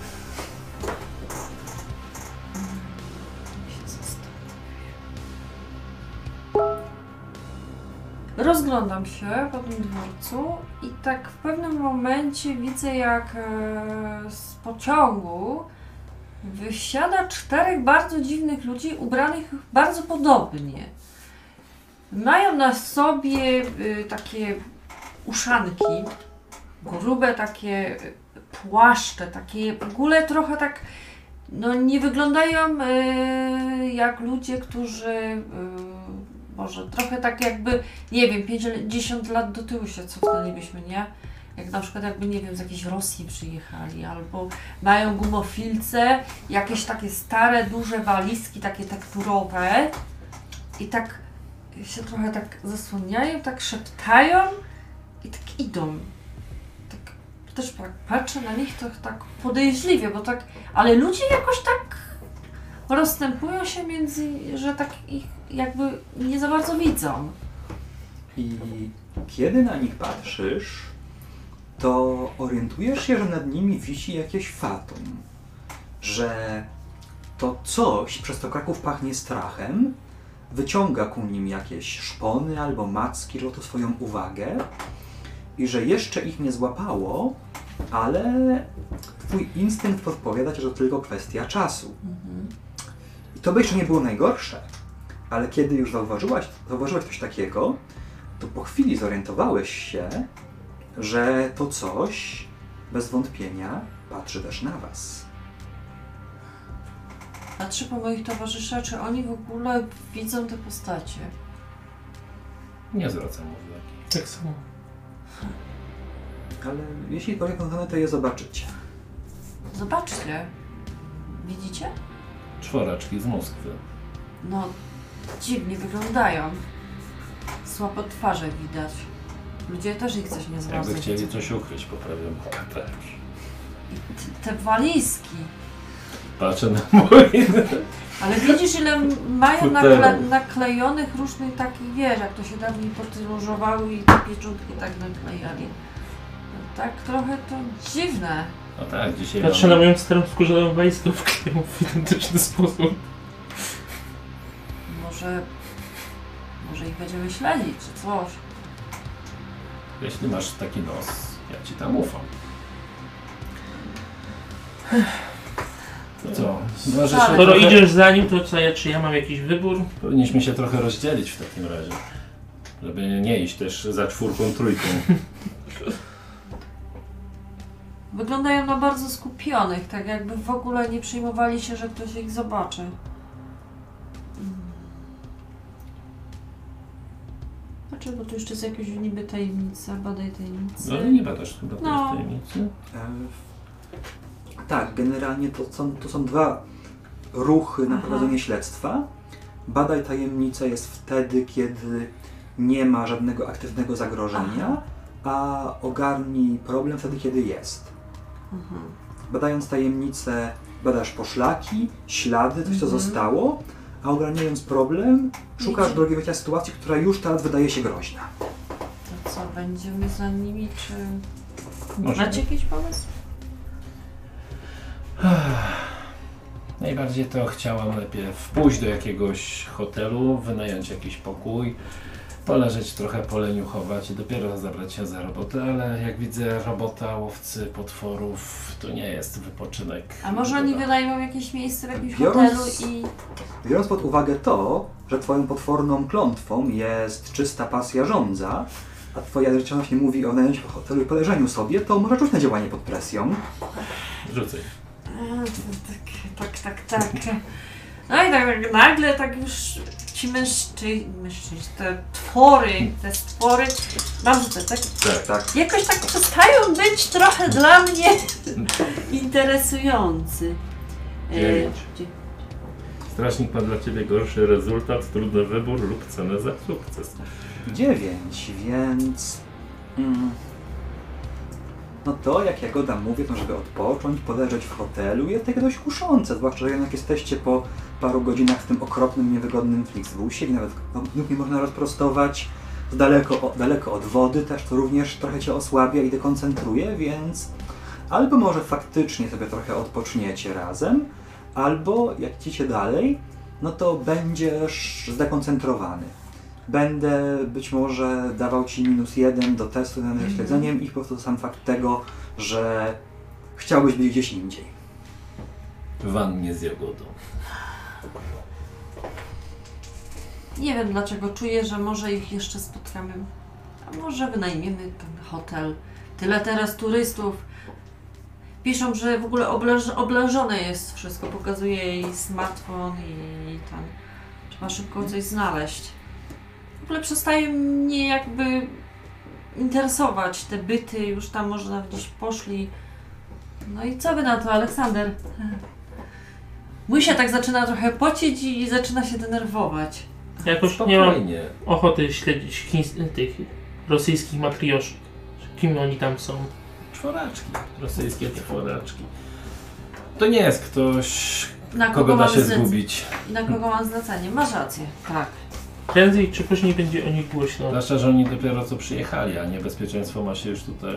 Rozglądam się po tym dworcu i tak w pewnym momencie widzę, jak e, z pociągu wysiada czterech bardzo dziwnych ludzi ubranych bardzo podobnie. Mają na sobie y, takie uszanki, grube takie y, płaszcze, takie w ogóle trochę tak, no nie wyglądają y, jak ludzie, którzy y, może trochę tak jakby, nie wiem, 50 lat do tyłu się cofnęlibyśmy, nie? Jak na przykład jakby, nie wiem, z jakiejś Rosji przyjechali, albo mają gumofilce, jakieś takie stare, duże walizki, takie tekturowe i tak się trochę tak zasłaniają, tak szeptają i tak idą. Tak też tak patrzę na nich to tak podejrzliwie, bo tak, ale ludzie jakoś tak rozstępują się między, że tak ich jakby nie za bardzo widzą. I kiedy na nich patrzysz, to orientujesz się, że nad nimi wisi jakieś fatum. Że to coś, przez to Kraków pachnie strachem, wyciąga ku nim jakieś szpony albo macki, żeby to swoją uwagę i że jeszcze ich nie złapało, ale twój instynkt podpowiada ci, że to tylko kwestia czasu. I to by jeszcze nie było najgorsze, ale kiedy już zauważyłaś, zauważyłaś coś takiego, to po chwili zorientowałeś się, że to coś bez wątpienia patrzy też na was. Patrzę po moich towarzyszach, czy oni w ogóle widzą te postacie. Nie zwracam uwagi. Tak samo. Ale jeśli orientowane, to je zobaczycie. Zobaczcie. Widzicie? Czworaczki z Moskwy. No, dziwnie wyglądają. Słabo twarze widać. Ludzie też ich coś nie Jakby zrazu. chcieli coś ukryć, poprawiam kapelusz. Te walizki. Patrzę na mój. Ale widzisz, ile mają nakle naklejonych różnych takich, wiesz, jak to się dawniej podróżowały i te pieczątki tak naklejali. No, tak trochę to dziwne. No tak, dzisiaj Patrzę na moją starą skórzaną walizkę wkleją w identyczny sposób. Może, może ich będziemy śledzić, czy coś. Jeśli masz taki nos, ja ci tam ufam. To co? Dwa rzeczy Skoro trochę- idziesz za nim, to co ja, czy ja mam jakiś wybór? Powinniśmy się trochę rozdzielić w takim razie. Żeby nie iść też za czwórką, trójką. Wyglądają na bardzo skupionych, tak jakby w ogóle nie przejmowali się, że ktoś ich zobaczy. Mm. Dlaczego tu jeszcze jest jakaś niby tajemnica, badaj tajemnicę? No ale nie badasz chyba No. tej tajemnicy. E, tak, generalnie to są, to są dwa ruchy na Aha. prowadzenie śledztwa. Badaj tajemnicę jest wtedy, kiedy nie ma żadnego aktywnego zagrożenia, a ogarnij problem wtedy, kiedy jest. Mhm. Badając tajemnicę, badasz poszlaki, ślady, coś co Mhm. zostało, a ogarniając problem, szukasz Wiecie- drogi wyjścia sytuacji, która już teraz wydaje się groźna. To co, będziemy za nimi, czy... Może. Macie jakiś pomysł? Najbardziej to chciałam najpierw pójść do jakiegoś hotelu, wynająć jakiś pokój, poleżeć trochę, poleniuchować i dopiero zabrać się za robotę, ale jak widzę robota łowcy potworów, to nie jest wypoczynek. A może oni wynajmą jakieś miejsce w jakimś Biorąc- hotelu i... Biorąc pod uwagę to, że twoją potworną klątwą jest czysta pasja żądza, a twoja narzeczona nie mówi o wynajęciu hotelu i poleżeniu sobie, to może czuć na działanie pod presją. Rzucaj. A, Tak, tak, tak, tak. No i tak nagle tak już ci mężczyźni, mężczyźni, te twory, te stwory, mam rzucę, tak? Tak. Tak. Jakoś tak przestają być trochę dla mnie interesujący. E, Dziewięć. dzie- Strażnik ma dla Ciebie gorszy rezultat, trudny wybór lub cenę za sukces. Dziewięć, więc... Mm, no to, jak Jagoda mówi, to żeby odpocząć, poleżeć w hotelu jest takie dość kuszące, zwłaszcza, że jednak jesteście po paru godzinach w tym okropnym, niewygodnym Flixbusie nawet no, nóg nie można rozprostować. Daleko, daleko od wody też to również trochę Cię osłabia i dekoncentruje, więc albo może faktycznie sobie trochę odpoczniecie razem, albo jak idziecie dalej, no to będziesz zdekoncentrowany. Będę być może dawał Ci minus jeden do testu nad Mhm. śledzeniem i po prostu sam fakt tego, że chciałbyś być gdzieś indziej. Wannie z jagodą. Nie wiem dlaczego czuję, że może ich jeszcze spotkamy. A może wynajmiemy ten hotel. Tyle teraz turystów. Piszą, że w ogóle obleż, oblężone jest wszystko. Pokazuje jej smartfon i tam trzeba szybko coś znaleźć. W ogóle przestaje mnie jakby interesować te byty. Już tam można gdzieś poszli. No i co wy na to, Aleksander? Mój się tak zaczyna trochę pocić i zaczyna się denerwować. Jakoś nie mam Spokojnie. ochoty śledzić chińs- tych rosyjskich matrioszek. Kim oni tam są? Czworaczki. Rosyjskie czworaczki. To nie jest ktoś, Na kogo, kogo da mam się zlec- zgubić. Na kogo mam zlecenie? Masz rację, tak. Prędzej czy później będzie o nich głośno. Zwłaszcza, że oni dopiero co przyjechali, a niebezpieczeństwo ma się już tutaj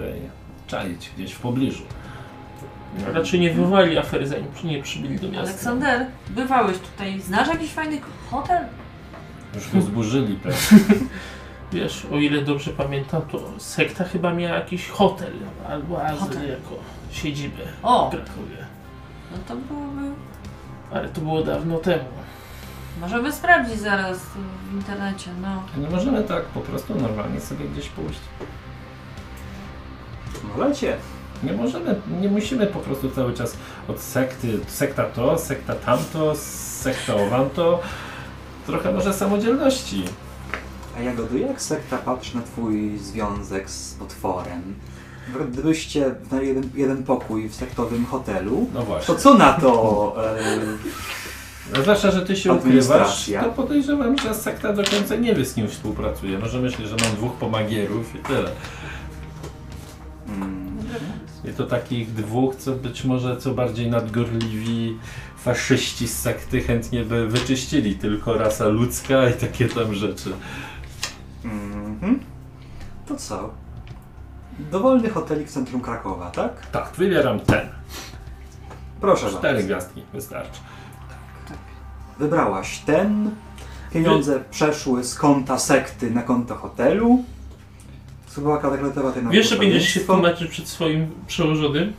czaić, gdzieś w pobliżu. Raczej nie wywołali afery, zanim nie przybyli do miasta. Aleksander, bywałeś tutaj. Znasz jakiś fajny hotel? Już go zburzyli pewnie. Wiesz, o ile dobrze pamiętam, to sekta chyba miała jakiś hotel albo azyl Hotel. jako siedzibę O, w Krakowie. no to byłoby... Ale to było dawno temu. Możemy sprawdzić zaraz w internecie, no. Nie możemy tak po prostu normalnie sobie gdzieś pójść. Możecie. Nie możemy, nie musimy po prostu cały czas od sekty, sekta to, sekta tamto, sekta owamto. Trochę może samodzielności. A Jagody, jak sekta patrzy na Twój związek z potworem? Gdybyście na jeden, jeden pokój w sektowym hotelu, No to właśnie. co na to? E, No Zwłaszcza, że ty się ukrywasz, Administracja. to podejrzewam, że sekta do końca nie wie z kim współpracuje. Może myśli, że mam dwóch pomagierów i tyle. mm, I to takich dwóch, co być może co bardziej nadgorliwi faszyści z sekty chętnie by wyczyścili tylko rasa ludzka i takie tam rzeczy. mhm. To co? Dowolny hotelik w centrum Krakowa, tak? Tak, wybieram ten. Proszę Cztery bardzo. gwiazdki, wystarczy. Wybrałaś ten. Pieniądze przeszły z konta sekty na konto hotelu. Spróbowała kalkulatować ten Wiesz, że będziesz się tłumaczyć przed swoim przełożonym?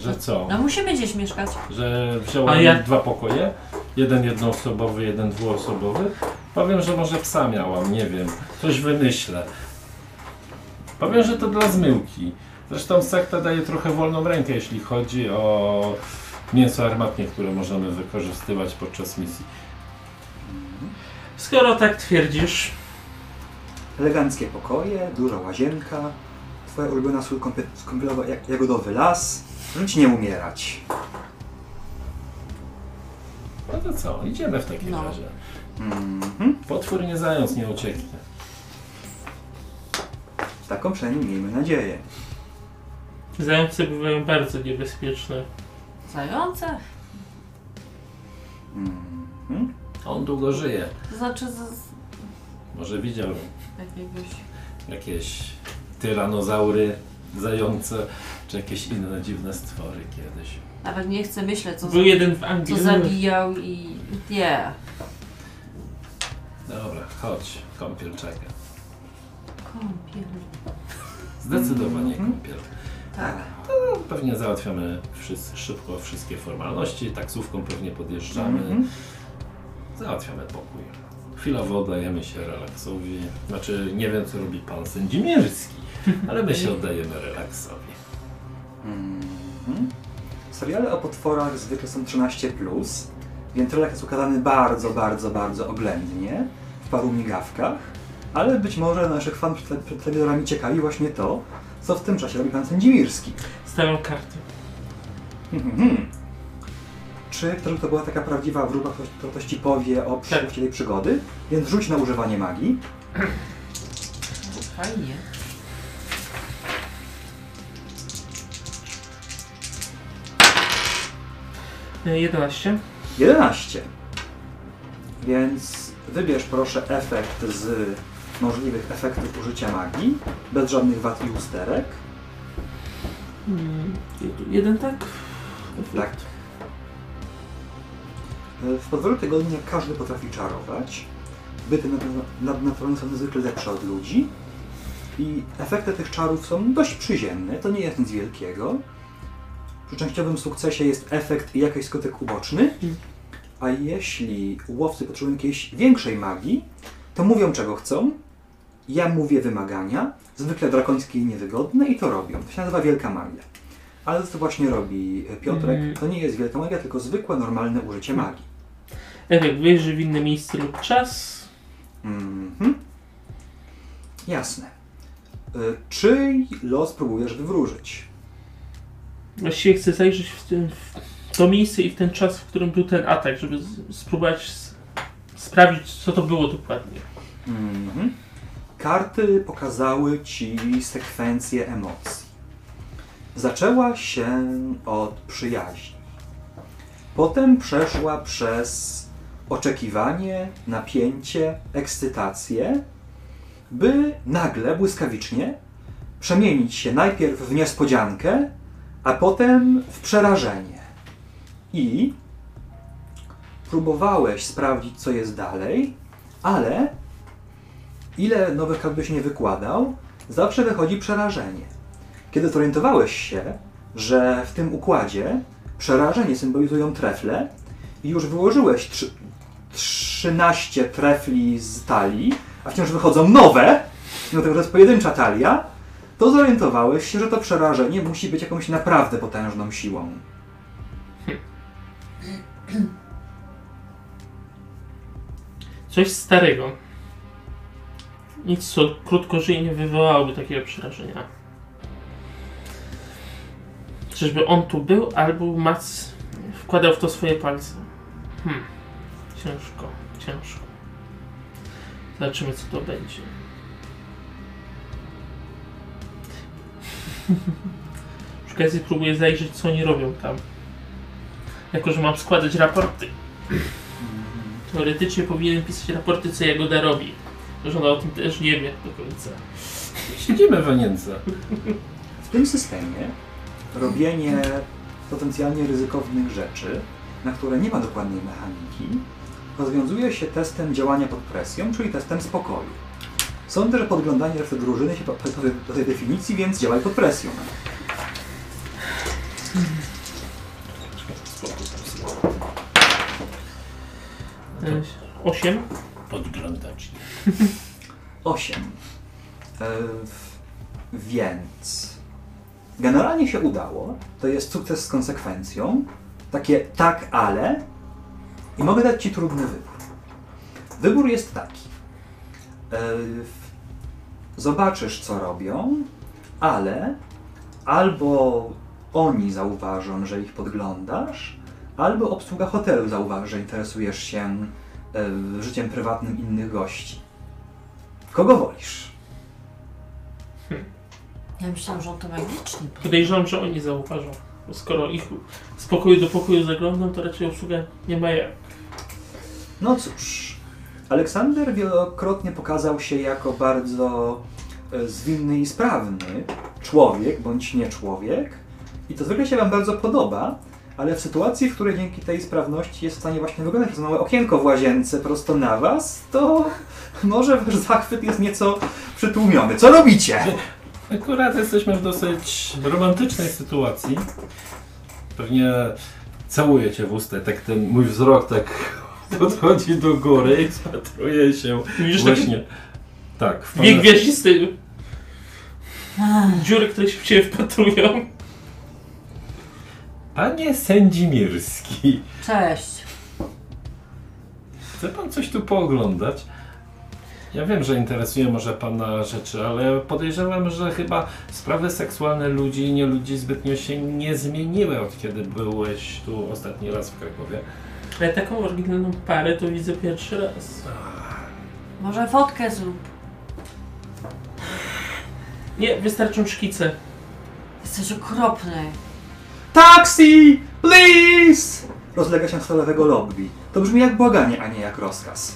Że co? No musimy gdzieś mieszkać. Że wziąłem A ja- dwa pokoje, jeden jednoosobowy, jeden dwuosobowy. Powiem, że może psa miałam, nie wiem, coś wymyślę. Powiem, że to dla zmyłki. Zresztą sekta daje trochę wolną rękę, jeśli chodzi o mięso armatnie, które możemy wykorzystywać podczas misji. Skoro tak twierdzisz, Eleganckie pokoje, duża łazienka, twoja ulubiona sól kąpie- kąpielowa jak jagodowy las. Żyć nie umierać. No to co, idziemy w takim No. razie. Mhm. Potwór nie zając, nie ucieknie. Taką przynajmniej miejmy nadzieję. zające bywają bardzo niebezpieczne. Zające? Mhm. On długo żyje. To znaczy z, Może widział jakiegoś... jakieś tyranozaury, zające, czy jakieś inne dziwne stwory kiedyś. Nawet nie chcę myśleć, co, Był za, jeden w Anglii. co zabijał i... Nie. Dobra, chodź, kąpiel czeka. Kąpiel. Zdecydowanie Mhm. kąpiel. Tak. No, pewnie załatwiamy wszyscy, szybko wszystkie formalności, taksówką pewnie podjeżdżamy, Mhm. załatwiamy pokój. Chwilowo oddajemy się relaksowi. Znaczy, nie wiem co robi pan Sędzimirski, ale my się oddajemy relaksowi. Mhm. Seriale o potworach zwykle są 13, więc relaks jest ukazany bardzo, bardzo, bardzo oględnie, w paru migawkach, ale być może naszych przed, przed telewizorami ciekawi właśnie to, co w tym czasie robi pan Sędzimirski. Stawiam karty. Mhm. Czy żeby to była taka prawdziwa wróżba, ktoś, kto ktoś ci powie o przyszłości tej przygody? Więc rzuć na używanie magii. Fajnie. E, 11. 11. Więc wybierz proszę efekt z możliwych efektów użycia magii, bez żadnych wad i usterek. Mm, jed- Jeden tak? Tak. W podwoju tygodnia każdy potrafi czarować, byty nad- nadnaturalne są niezwykle lepsze od ludzi. I efekty tych czarów są dość przyziemne, to nie jest nic wielkiego. Przy częściowym sukcesie jest efekt i jakiś skutek uboczny, a jeśli łowcy potrzebują jakiejś większej magii, to mówią czego chcą, ja mówię wymagania, zwykle drakońskie i niewygodne i to robią. To się nazywa wielka magia. Ale to właśnie robi Piotrek. Mhm. To nie jest wielka magia, tylko zwykłe, normalne użycie magii. Efekt wyjrzy w inne miejsce lub czas. Mhm. Jasne. Y, Czyj los próbujesz wywróżyć? Właściwie chcę zajrzeć w, tym, w to miejsce i w ten czas, w którym był ten atak, żeby z, spróbować s- sprawdzić, co to było dokładnie. Mhm. Karty pokazały ci sekwencję emocji. Zaczęła się od przyjaźni. Potem przeszła przez oczekiwanie, napięcie, ekscytację, by nagle, błyskawicznie przemienić się najpierw w niespodziankę, a potem w przerażenie. I próbowałeś sprawdzić, co jest dalej, ale ile nowych kart byś nie wykładał, zawsze wychodzi przerażenie. Kiedy zorientowałeś się, że w tym układzie przerażenie symbolizują trefle i już wyłożyłeś trzy, 13 trefli z talii, a wciąż wychodzą nowe, mimo tego, że jest pojedyncza talia, to zorientowałeś się, że to przerażenie musi być jakąś naprawdę potężną siłą. Coś starego. Nic, co krótko żyje, nie wywołałoby takiego przerażenia. Czyżby on tu był, albo Mac wkładał w to swoje palce. Hmm. Ciężko, ciężko. Zobaczymy, co to będzie. Przy okazji próbuję zajrzeć, co oni robią tam. Jako, że mam składać raporty. Teoretycznie powinienem pisać raporty, co Jagoda robi. Że ona o tym też nie wie do końca. Siedzimy w Anience. W tym systemie robienie potencjalnie ryzykownych rzeczy, na które nie ma dokładnej mechaniki, rozwiązuje się testem działania pod presją, czyli testem spokoju. Sądzę, że podglądanie reszty drużyny się do tej definicji, więc działaj pod presją. Osiem. Podglądacz. 8. E, więc generalnie się udało. To jest sukces z konsekwencją. Takie tak, ale. I mogę dać Ci trudny wybór. Wybór jest taki. E, zobaczysz, co robią, ale albo oni zauważą, że ich podglądasz, albo obsługa hotelu zauważy, że interesujesz się życiem prywatnym innych gości. Kogo wolisz? Ja myślałam, że on to magicznie. Podejrzewam, że oni zauważą. Bo skoro ich z pokoju do pokoju zaglądam, to raczej obsługa nie ma jak. No cóż, Aleksander wielokrotnie pokazał się jako bardzo e, zwinny i sprawny człowiek bądź nie człowiek. I to zwykle się Wam bardzo podoba, ale w sytuacji, w której dzięki tej sprawności jest w stanie właśnie wyglądać przez małe okienko w łazience prosto na Was, to może Wasz zachwyt jest nieco przytłumiony. Co robicie? Akurat jesteśmy w dosyć romantycznej sytuacji. Pewnie całuję cię w usta, tak ten mój wzrok tak podchodzi do góry i spatruje się Widzisz właśnie. Tak, w Dwie pana- gwiaździste dziury, które się w ciebie wpatrują. Panie Sędzimirski, Cześć. chce pan coś tu pooglądać? Ja wiem, że interesuje może pana rzeczy, ale podejrzewam, że chyba sprawy seksualne ludzi i nie ludzi zbytnio się nie zmieniły od kiedy byłeś tu ostatni raz w Krakowie. Ale taką oryginalną parę to widzę pierwszy raz. Może fotkę zrób. Nie, wystarczą szkice. Jesteś okropny. Taxi! Please! Rozlega się z lewego lobby. To brzmi jak błaganie, a nie jak rozkaz.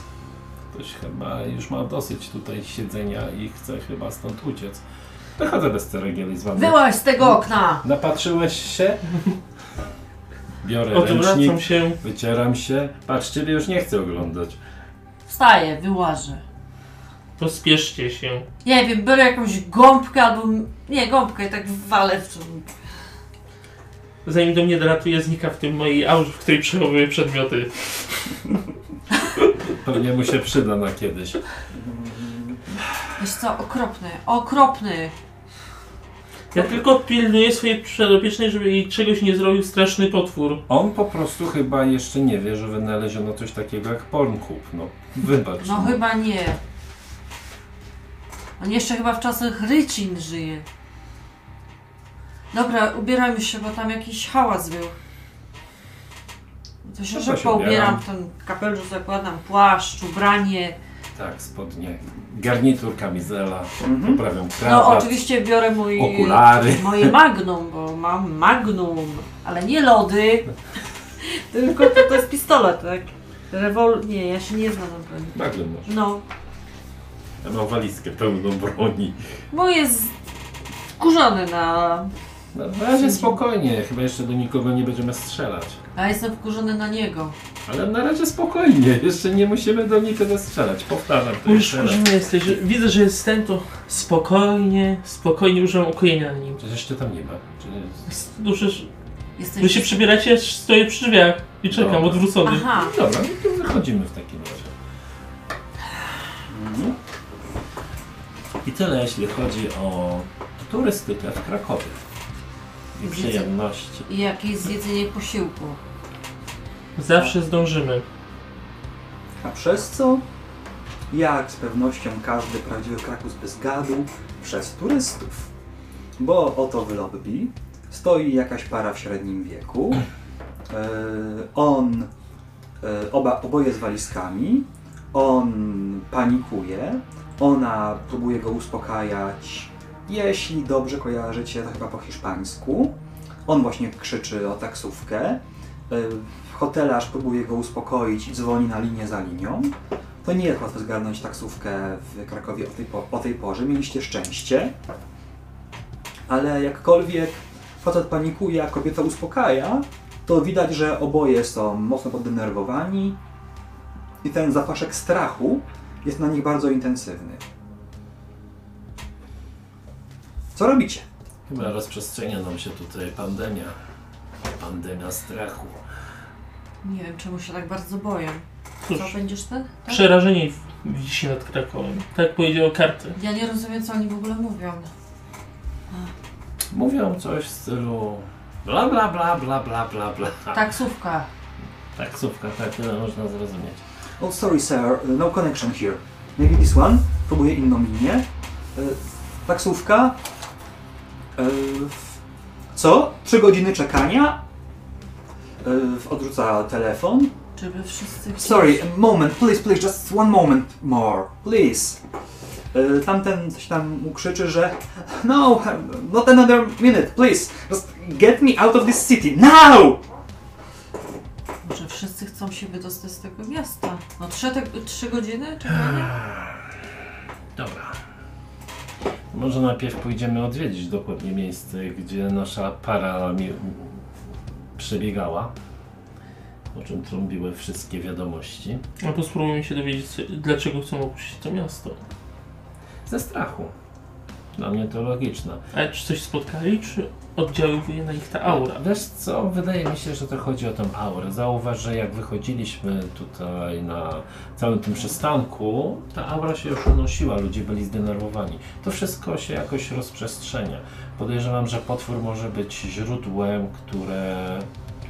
Ktoś chyba już ma dosyć tutaj siedzenia i chce chyba stąd uciec. Wychodzę bez ceregieli z wami. Wyłaź z tego okna! Napatrzyłeś się? Biorę Odwracam ręcznik, się. wycieram się. Patrz, ciebie już nie chcę oglądać. Wstaję, wyłażę. Pospieszcie się. Nie wiem, biorę jakąś gąbkę albo... Nie, gąbkę i tak walę w. Zanim do mnie dolatuje, znika w tym mojej aurze, w której przechowuję przedmioty. Pewnie mu się przyda na kiedyś. Wiesz co, okropny, okropny. Ja tylko pilnuję swojej przedopiecznej, żeby jej czegoś nie zrobił straszny potwór. On po prostu chyba jeszcze nie wie, że wynaleziono coś takiego jak Pornhub. No, wybacz. No chyba nie. On jeszcze chyba w czasach rycin żyje. Dobra, ubierajmy się, bo tam jakiś hałas był. To się No to szybko się ubieram. ubieram, ten kapelusz zakładam, płaszcz, ubranie. Tak, spodnie. Garnitur, kamizela. Mhm. Poprawiam No krawat. oczywiście biorę mój... Okulary. Moje magnum, bo mam magnum, ale nie lody, tylko to, to jest pistolet, tak? Rewol... Nie, ja się nie znam na broni. Nagle masz. No, Ja mam walizkę pełną broni. mój jest wkurzony na... No, na razie spokojnie, chyba jeszcze do nikogo nie będziemy strzelać. A jestem wkurzony na niego. Ale na razie spokojnie, jeszcze nie musimy do nikogo strzelać. Powtarzam to Już jeszcze raz. wkurzony jesteś. Widzę, że jest ten, to spokojnie, spokojnie używam ukojenia na nim. Przecież jeszcze tam nie ma. Czy... Duszysz, Jesteś... wy się przybieracie, ja stoję przy drzwiach i czekam, Dobra. odwrócony. Aha, Dobra, no to wychodzimy w takim razie. Mhm. I tyle jeśli chodzi o turystykę w Krakowie. I przyjemności. i jakieś zjedzenie posiłku. Zawsze zdążymy. A przez co? Jak z pewnością każdy prawdziwy Krakus bez gadu, przez turystów. Bo oto w lobby stoi jakaś para w średnim wieku. E, on, e, oba, oboje z walizkami. On panikuje. Ona próbuje go uspokajać. Jeśli dobrze kojarzycie, to chyba po hiszpańsku. On właśnie krzyczy o taksówkę. E, Hotelarz próbuje go uspokoić i dzwoni na linię za linią. To nie jest łatwo zgarnąć taksówkę w Krakowie o tej, po, o tej porze. Mieliście szczęście. Ale jakkolwiek facet panikuje, a kobieta uspokaja, to widać, że oboje są mocno poddenerwowani i ten zapaszek strachu jest na nich bardzo intensywny. Co robicie? Chyba rozprzestrzenia nam się tutaj pandemia. Pandemia strachu. Nie wiem, czemu się tak bardzo boję. Cóż, Co, będziesz ten? Tak? przerażenie wisi nad Krakowem. Tak powiedział karty. Ja nie rozumiem, co oni w ogóle mówią. Mówią coś w stylu bla bla bla bla bla bla bla. Taksówka. Taksówka, tak, tyle można zrozumieć. Oh, sorry sir, no connection here. Maybe this one? Próbuję inną linię. E, taksówka. E, co? Trzy godziny czekania? E, odrzuca telefon. Czy wy wszyscy chcieli- Sorry, a moment, please, please, just one moment more, please. E, Tamten coś tam mu krzyczy, że No, not another minute, please. Just get me out of this city, now! Może wszyscy chcą się wydostać z tego miasta. No trzy, te, trzy godziny czekania? Dobra. Może najpierw pójdziemy odwiedzić dokładnie miejsce, gdzie nasza para mi przebiegała. O czym trąbiły wszystkie wiadomości. A to spróbujmy się dowiedzieć, dlaczego chcą opuścić to miasto. Ze strachu. Dla mnie to logiczne. Ale czy coś spotkali, czy oddziaływuje na nich ta aura? Wiesz co, wydaje mi się, że to chodzi o tę aurę. Zauważ, że jak wychodziliśmy tutaj na całym tym przystanku, ta aura się już unosiła, ludzie byli zdenerwowani. To wszystko się jakoś rozprzestrzenia. Podejrzewam, że potwór może być źródłem, które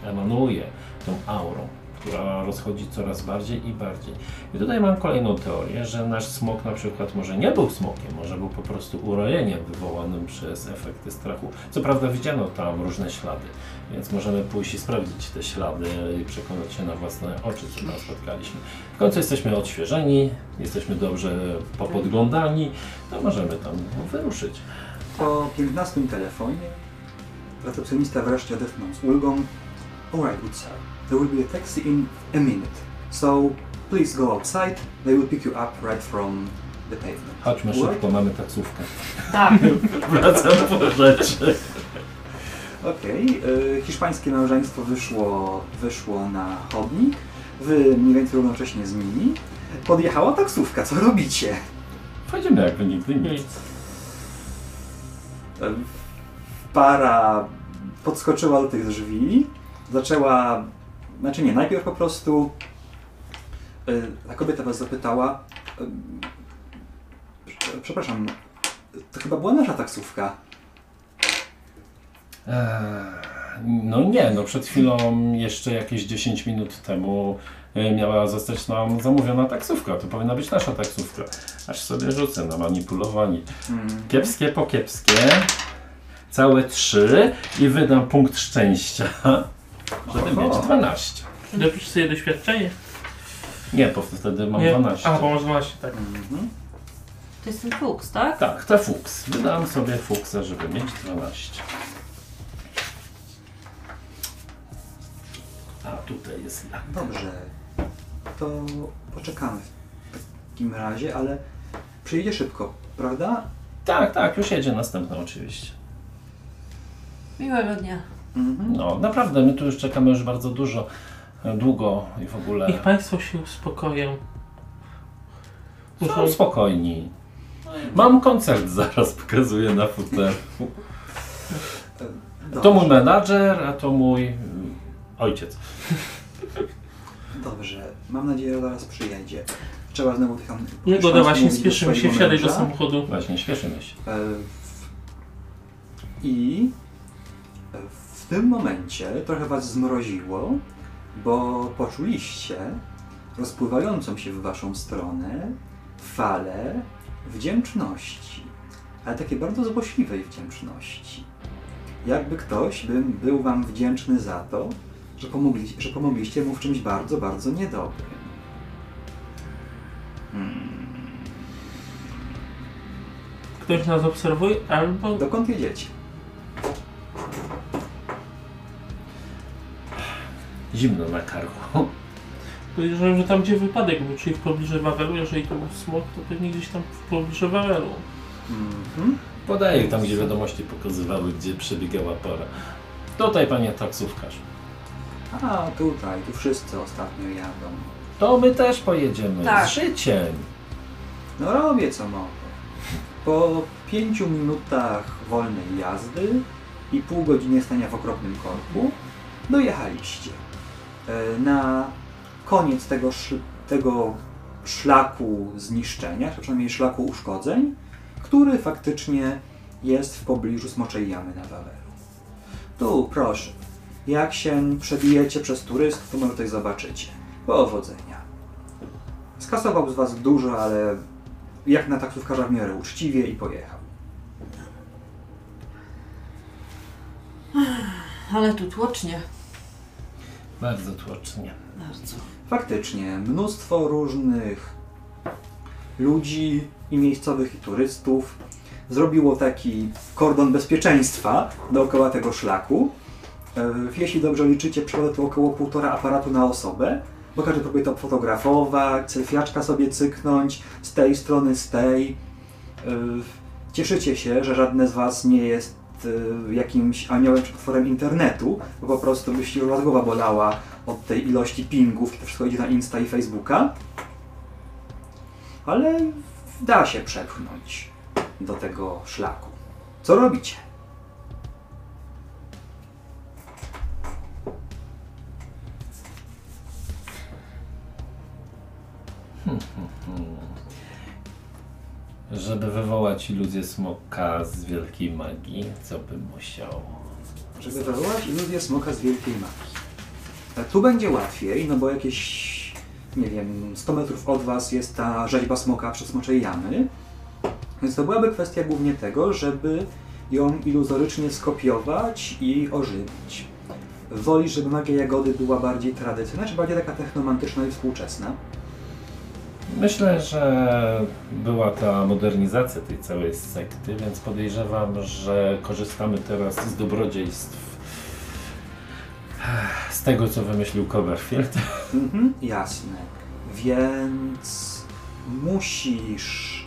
emanuje tą aurą, która rozchodzi coraz bardziej i bardziej. I tutaj mam kolejną teorię, że nasz smok na przykład może nie był smokiem, może był po prostu urojeniem wywołanym przez efekty strachu. Co prawda widziano tam różne ślady, więc możemy pójść i sprawdzić te ślady i przekonać się na własne oczy, co tam spotkaliśmy. W końcu jesteśmy odświeżeni, jesteśmy dobrze popodglądani, to możemy tam wyruszyć. Po 15 telefonie recepcjonista wreszcie odetchnął z ulgą. Alright, good sir. There will be a taxi in a minute. So please go outside. They will pick you up right from the pavement. Chodźmy Alright? szybko, mamy taksówkę. Tak. Wracam po rzeczy. Okej, y, hiszpańskie małżeństwo wyszło, wyszło na chodnik. Wy mniej więcej równocześnie z nimi. Podjechała taksówka, co robicie? Wchodzimy jakby nigdy. Nic. Para podskoczyła do tych drzwi, zaczęła, znaczy nie, najpierw po prostu y, ta kobieta was zapytała, y, prze- przepraszam, to chyba była nasza taksówka. Eee, no nie, no przed chwilą, jeszcze jakieś 10 minut temu e, miała zostać nam zamówiona taksówka. To powinna być nasza taksówka. Aż sobie rzucę na manipulowanie. Mm. Kiepskie po kiepskie. Całe trzy i wydam punkt szczęścia, żeby mieć 12. Dopisz sobie doświadczenie. Nie, bo wtedy mam Nie? 12. A, bo masz 12, tak. Mhm. To jest ten fuks, tak? Tak, to fuks. Wydałem sobie fuksa, żeby mieć 12. A tutaj jest lak. Dobrze, to poczekamy w takim razie, ale przyjdzie szybko, prawda? Tak, tak, już jedzie następna oczywiście. Miłego dnia. Mhm. No, naprawdę, my tu już czekamy już bardzo dużo, e, długo i w ogóle Niech Państwo się uspokoją. Są spokojni. Mam koncert zaraz, pokazuję na futerku. E, To mój menadżer, a to mój mm, ojciec. Dobrze, mam nadzieję, że zaraz przyjedzie. Trzeba znowu tych tam... Do właśnie spieszymy się, wsiadaj do samochodu. Właśnie, śpieszymy się. E, I w tym momencie trochę was zmroziło, bo poczuliście rozpływającą się w waszą stronę falę wdzięczności, ale takiej bardzo złośliwej wdzięczności. Jakby ktoś by był wam wdzięczny za to, że, pomogli, że pomogliście mu w czymś bardzo, bardzo niedobrym. Ktoś nas obserwuje, albo... Dokąd jedziecie? Zimno na karku. Podejrzewam, że tam gdzie wypadek był, czyli w pobliżu Wawelu, jeżeli to był smok, to pewnie gdzieś tam w pobliżu Wawelu. Mhm. Podaję tam, gdzie wiadomości pokazywały, gdzie przebiegała pora. Tutaj, panie taksówkarz. A tutaj, tu wszyscy ostatnio jadą. To my też pojedziemy. Tak. Z życiem. No robię co mogę. Po pięciu minutach wolnej jazdy i pół godziny stania w okropnym korku dojechaliście. E, Na koniec tego, sz- tego szlaku zniszczenia, czy przynajmniej szlaku uszkodzeń, który faktycznie jest w pobliżu Smoczej Jamy na Wawelu. Tu, proszę, jak się przebijecie przez turystów, to może tutaj zobaczycie. Powodzenia. Skasował z Was dużo, ale jak na taksówkarza w miarę uczciwie i pojechał. Ale tu tłocznie. Bardzo tłocznie. Bardzo. Faktycznie, mnóstwo różnych ludzi i miejscowych i turystów zrobiło taki kordon bezpieczeństwa dookoła tego szlaku. E, Jeśli dobrze liczycie, przechodzę tu około półtora aparatu na osobę, bo każdy próbuje to fotografować, selfiaczka sobie cyknąć z tej strony, z tej. E, Cieszycie się, że żadne z Was nie jest e, jakimś aniołem czy potworem internetu, bo po prostu już was głowa bolała od tej ilości pingów, kiedy wszystko idzie na Insta i Facebooka. Ale da się przepchnąć do tego szlaku. Co robicie? Żeby wywołać iluzję smoka z wielkiej magii, co bym musiał? Żeby wywołać iluzję smoka z wielkiej magii. E, Tu będzie łatwiej, no bo jakieś, nie wiem, 100 metrów od Was jest ta rzeźba smoka przy smoczej jamy. Więc to byłaby kwestia głównie tego, żeby ją iluzorycznie skopiować i ożywić. Wolisz, żeby magia jagody była bardziej tradycyjna, czy bardziej taka technomantyczna i współczesna? Myślę, że była ta modernizacja tej całej sekty, więc podejrzewam, że korzystamy teraz z dobrodziejstw z tego, co wymyślił Copperfield. Mhm, jasne. Więc musisz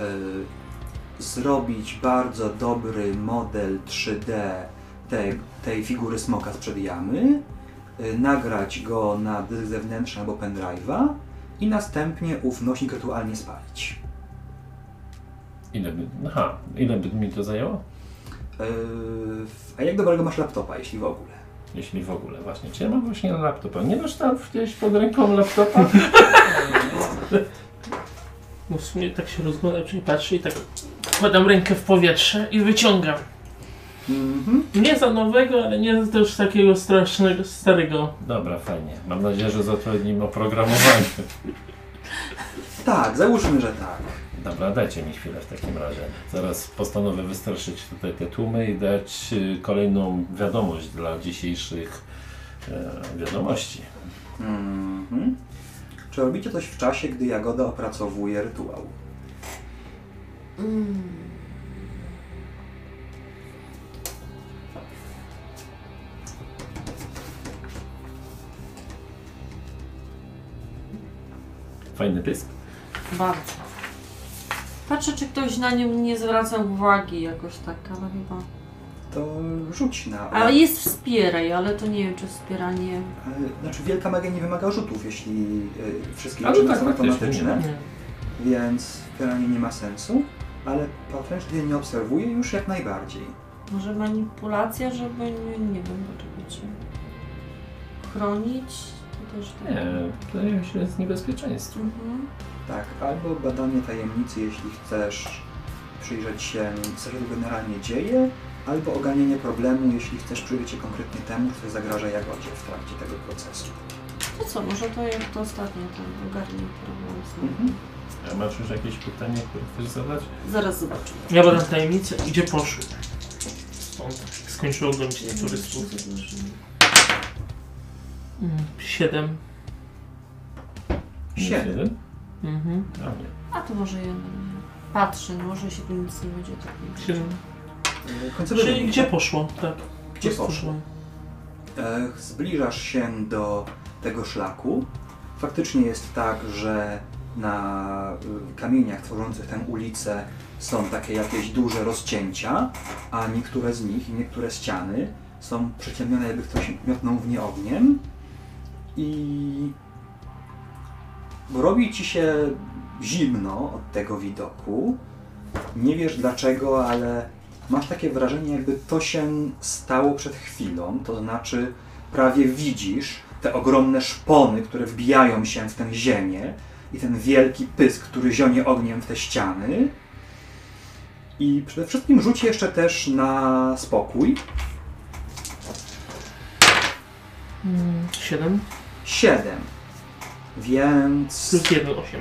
y, zrobić bardzo dobry model 3D tej, tej figury smoka sprzed jamy, y, nagrać go na dysk zewnętrzny albo pendrive'a i następnie ów nośnik rytualnie spalić. Ile by, aha, ile by mi to zajęło? Yy, a jak dobrego masz laptopa, jeśli w ogóle? Jeśli w ogóle właśnie. Czy ja mam właśnie laptopa? Nie masz tam gdzieś pod ręką laptopa? No w sumie tak się rozgląda, czyli patrzy i tak wkładam rękę w powietrze i wyciągam. Mhm. Nie za nowego, ale nie też takiego strasznego, starego. Dobra, fajnie. Mam nadzieję, że zatrudnimy oprogramowanie. Tak, załóżmy, że tak. Dobra, dajcie mi chwilę w takim razie. Zaraz postanowię wystraszyć tutaj te tłumy i dać y, kolejną wiadomość dla dzisiejszych e, wiadomości. Mhm. Czy robicie coś w czasie, gdy Jagoda opracowuje rytuał? Mm. Fajny pysk. Bardzo. Patrzę, czy ktoś na nim nie zwraca uwagi jakoś tak, ale chyba. To rzuć na... Ale jest wspieraj, ale to nie wiem, czy wspieranie. Znaczy wielka magia nie wymaga rzutów, jeśli y, wszystkie Ale liczby tak, są faktycznie, automatyczne, Nie. więc wspieranie nie ma sensu, ale gdy nie obserwuje, już jak najbardziej. Może manipulacja, żeby nie, nie wiem, poczekajcie. Chronić? Też tak. Nie, wydaje mi się, że jest niebezpieczeństwo. Mhm. Tak, albo badanie tajemnicy, jeśli chcesz przyjrzeć się, co się generalnie dzieje, albo oganienie problemu, jeśli chcesz przyjrzeć się konkretnie temu, co zagraża Jagodzie w trakcie tego procesu. To co, może to jak to ostatnie, to ogarnie problem. znowu. Mhm. A masz już jakieś pytanie, które chcesz zadać? Zaraz zobaczymy. Ja badam tajemnicę, gdzie poszły. Stąd skończyło oglądać turystów. Siedem. Siedem. Mhm. A to może jeden. Patrzę, no może się tu nic nie będzie tak Siedem. E, Końcowy Czyli wynik, gdzie tak? poszło? Tak. Gdzie poszło? Poszło. E, Zbliżasz się do tego szlaku. Faktycznie jest tak, że na y, kamieniach tworzących tę ulicę są takie jakieś duże rozcięcia, a niektóre z nich i niektóre ściany są przeciemnione, jakby ktoś miotnął w nie ogniem. I robi ci się zimno od tego widoku. Nie wiesz dlaczego, ale masz takie wrażenie, jakby to się stało przed chwilą. To znaczy, prawie widzisz te ogromne szpony, które wbijają się w tę ziemię i ten wielki pysk, który zionie ogniem w te ściany. I przede wszystkim rzuć jeszcze też na spokój. Mm, Siedem. 7. Więc. Plus jeden, osiem.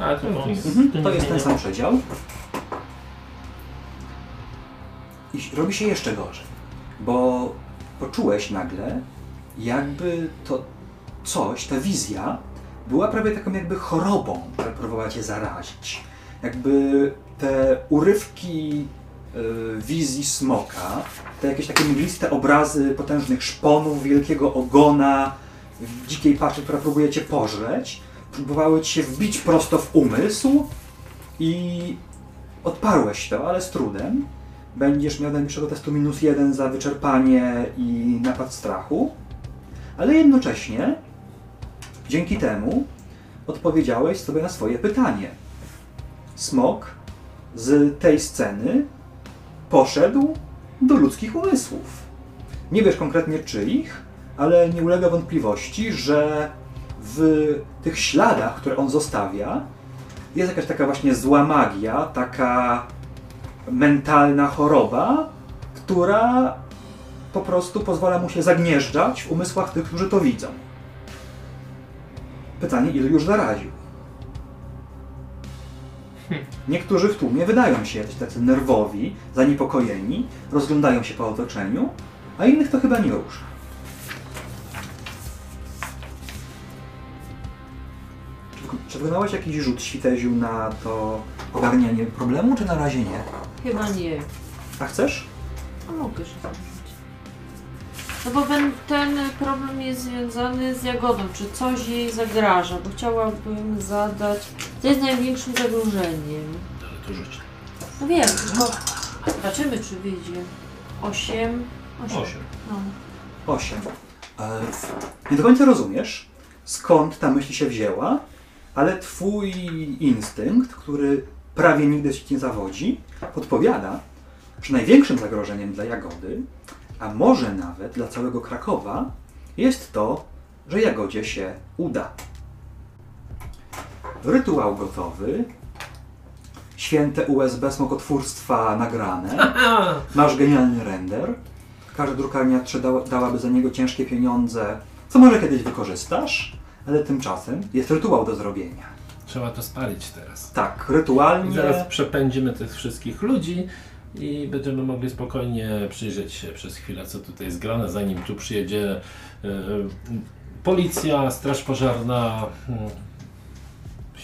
A to, No to jest- Mhm, to nie jest ten sam przedział. I robi się jeszcze gorzej, bo poczułeś nagle, jakby to coś, ta wizja, była prawie taką jakby chorobą, która próbowała cię zarazić. Jakby te urywki y, wizji smoka, te jakieś takie mgliste obrazy potężnych szponów, wielkiego ogona, dzikiej paszy, która próbuje cię pożreć, próbowały ci się wbić prosto w umysł i odparłeś to, ale z trudem. Będziesz miał najbliższego testu minus jeden za wyczerpanie i napad strachu, ale jednocześnie dzięki temu odpowiedziałeś sobie na swoje pytanie. Smok z tej sceny poszedł do ludzkich umysłów. Nie wiesz konkretnie czyich, ale nie ulega wątpliwości, że w tych śladach, które on zostawia, jest jakaś taka właśnie zła magia, taka mentalna choroba, która po prostu pozwala mu się zagnieżdżać w umysłach tych, którzy to widzą. Pytanie, ilu już zaraził? Niektórzy w tłumie wydają się jacyś tacy nerwowi, zaniepokojeni, rozglądają się po otoczeniu, a innych to chyba nie rusza. Czy wyko- Czy wykonałeś jakiś rzut świteziu na to ogarnianie problemu, czy na razie nie? Chyba nie. A chcesz? A mogę się zrobić. No bo ten, ten problem jest związany z Jagodą. Czy coś jej zagraża? Bo chciałabym zadać... Co jest największym zagrożeniem? Ale to rzuć. No wiem, tylko zobaczymy czy wyjdzie. Osiem. Osiem. Osiem. No. 8. E, nie do końca rozumiesz, skąd ta myśl się wzięła, ale twój instynkt, który prawie nigdy ci nie zawodzi, podpowiada, że największym zagrożeniem dla Jagody, a może nawet dla całego Krakowa, jest to, że Jagodzie się uda. Rytuał gotowy, święte USB smokotwórstwa nagrane, masz genialny render, każda drukarnia dałaby za niego ciężkie pieniądze, co może kiedyś wykorzystasz, ale tymczasem jest rytuał do zrobienia. Trzeba to spalić teraz. Tak, I rytualnie. zaraz przepędzimy tych wszystkich ludzi i będziemy mogli spokojnie przyjrzeć się przez chwilę, co tutaj jest grane, zanim tu przyjedzie e, policja, straż pożarna, mm,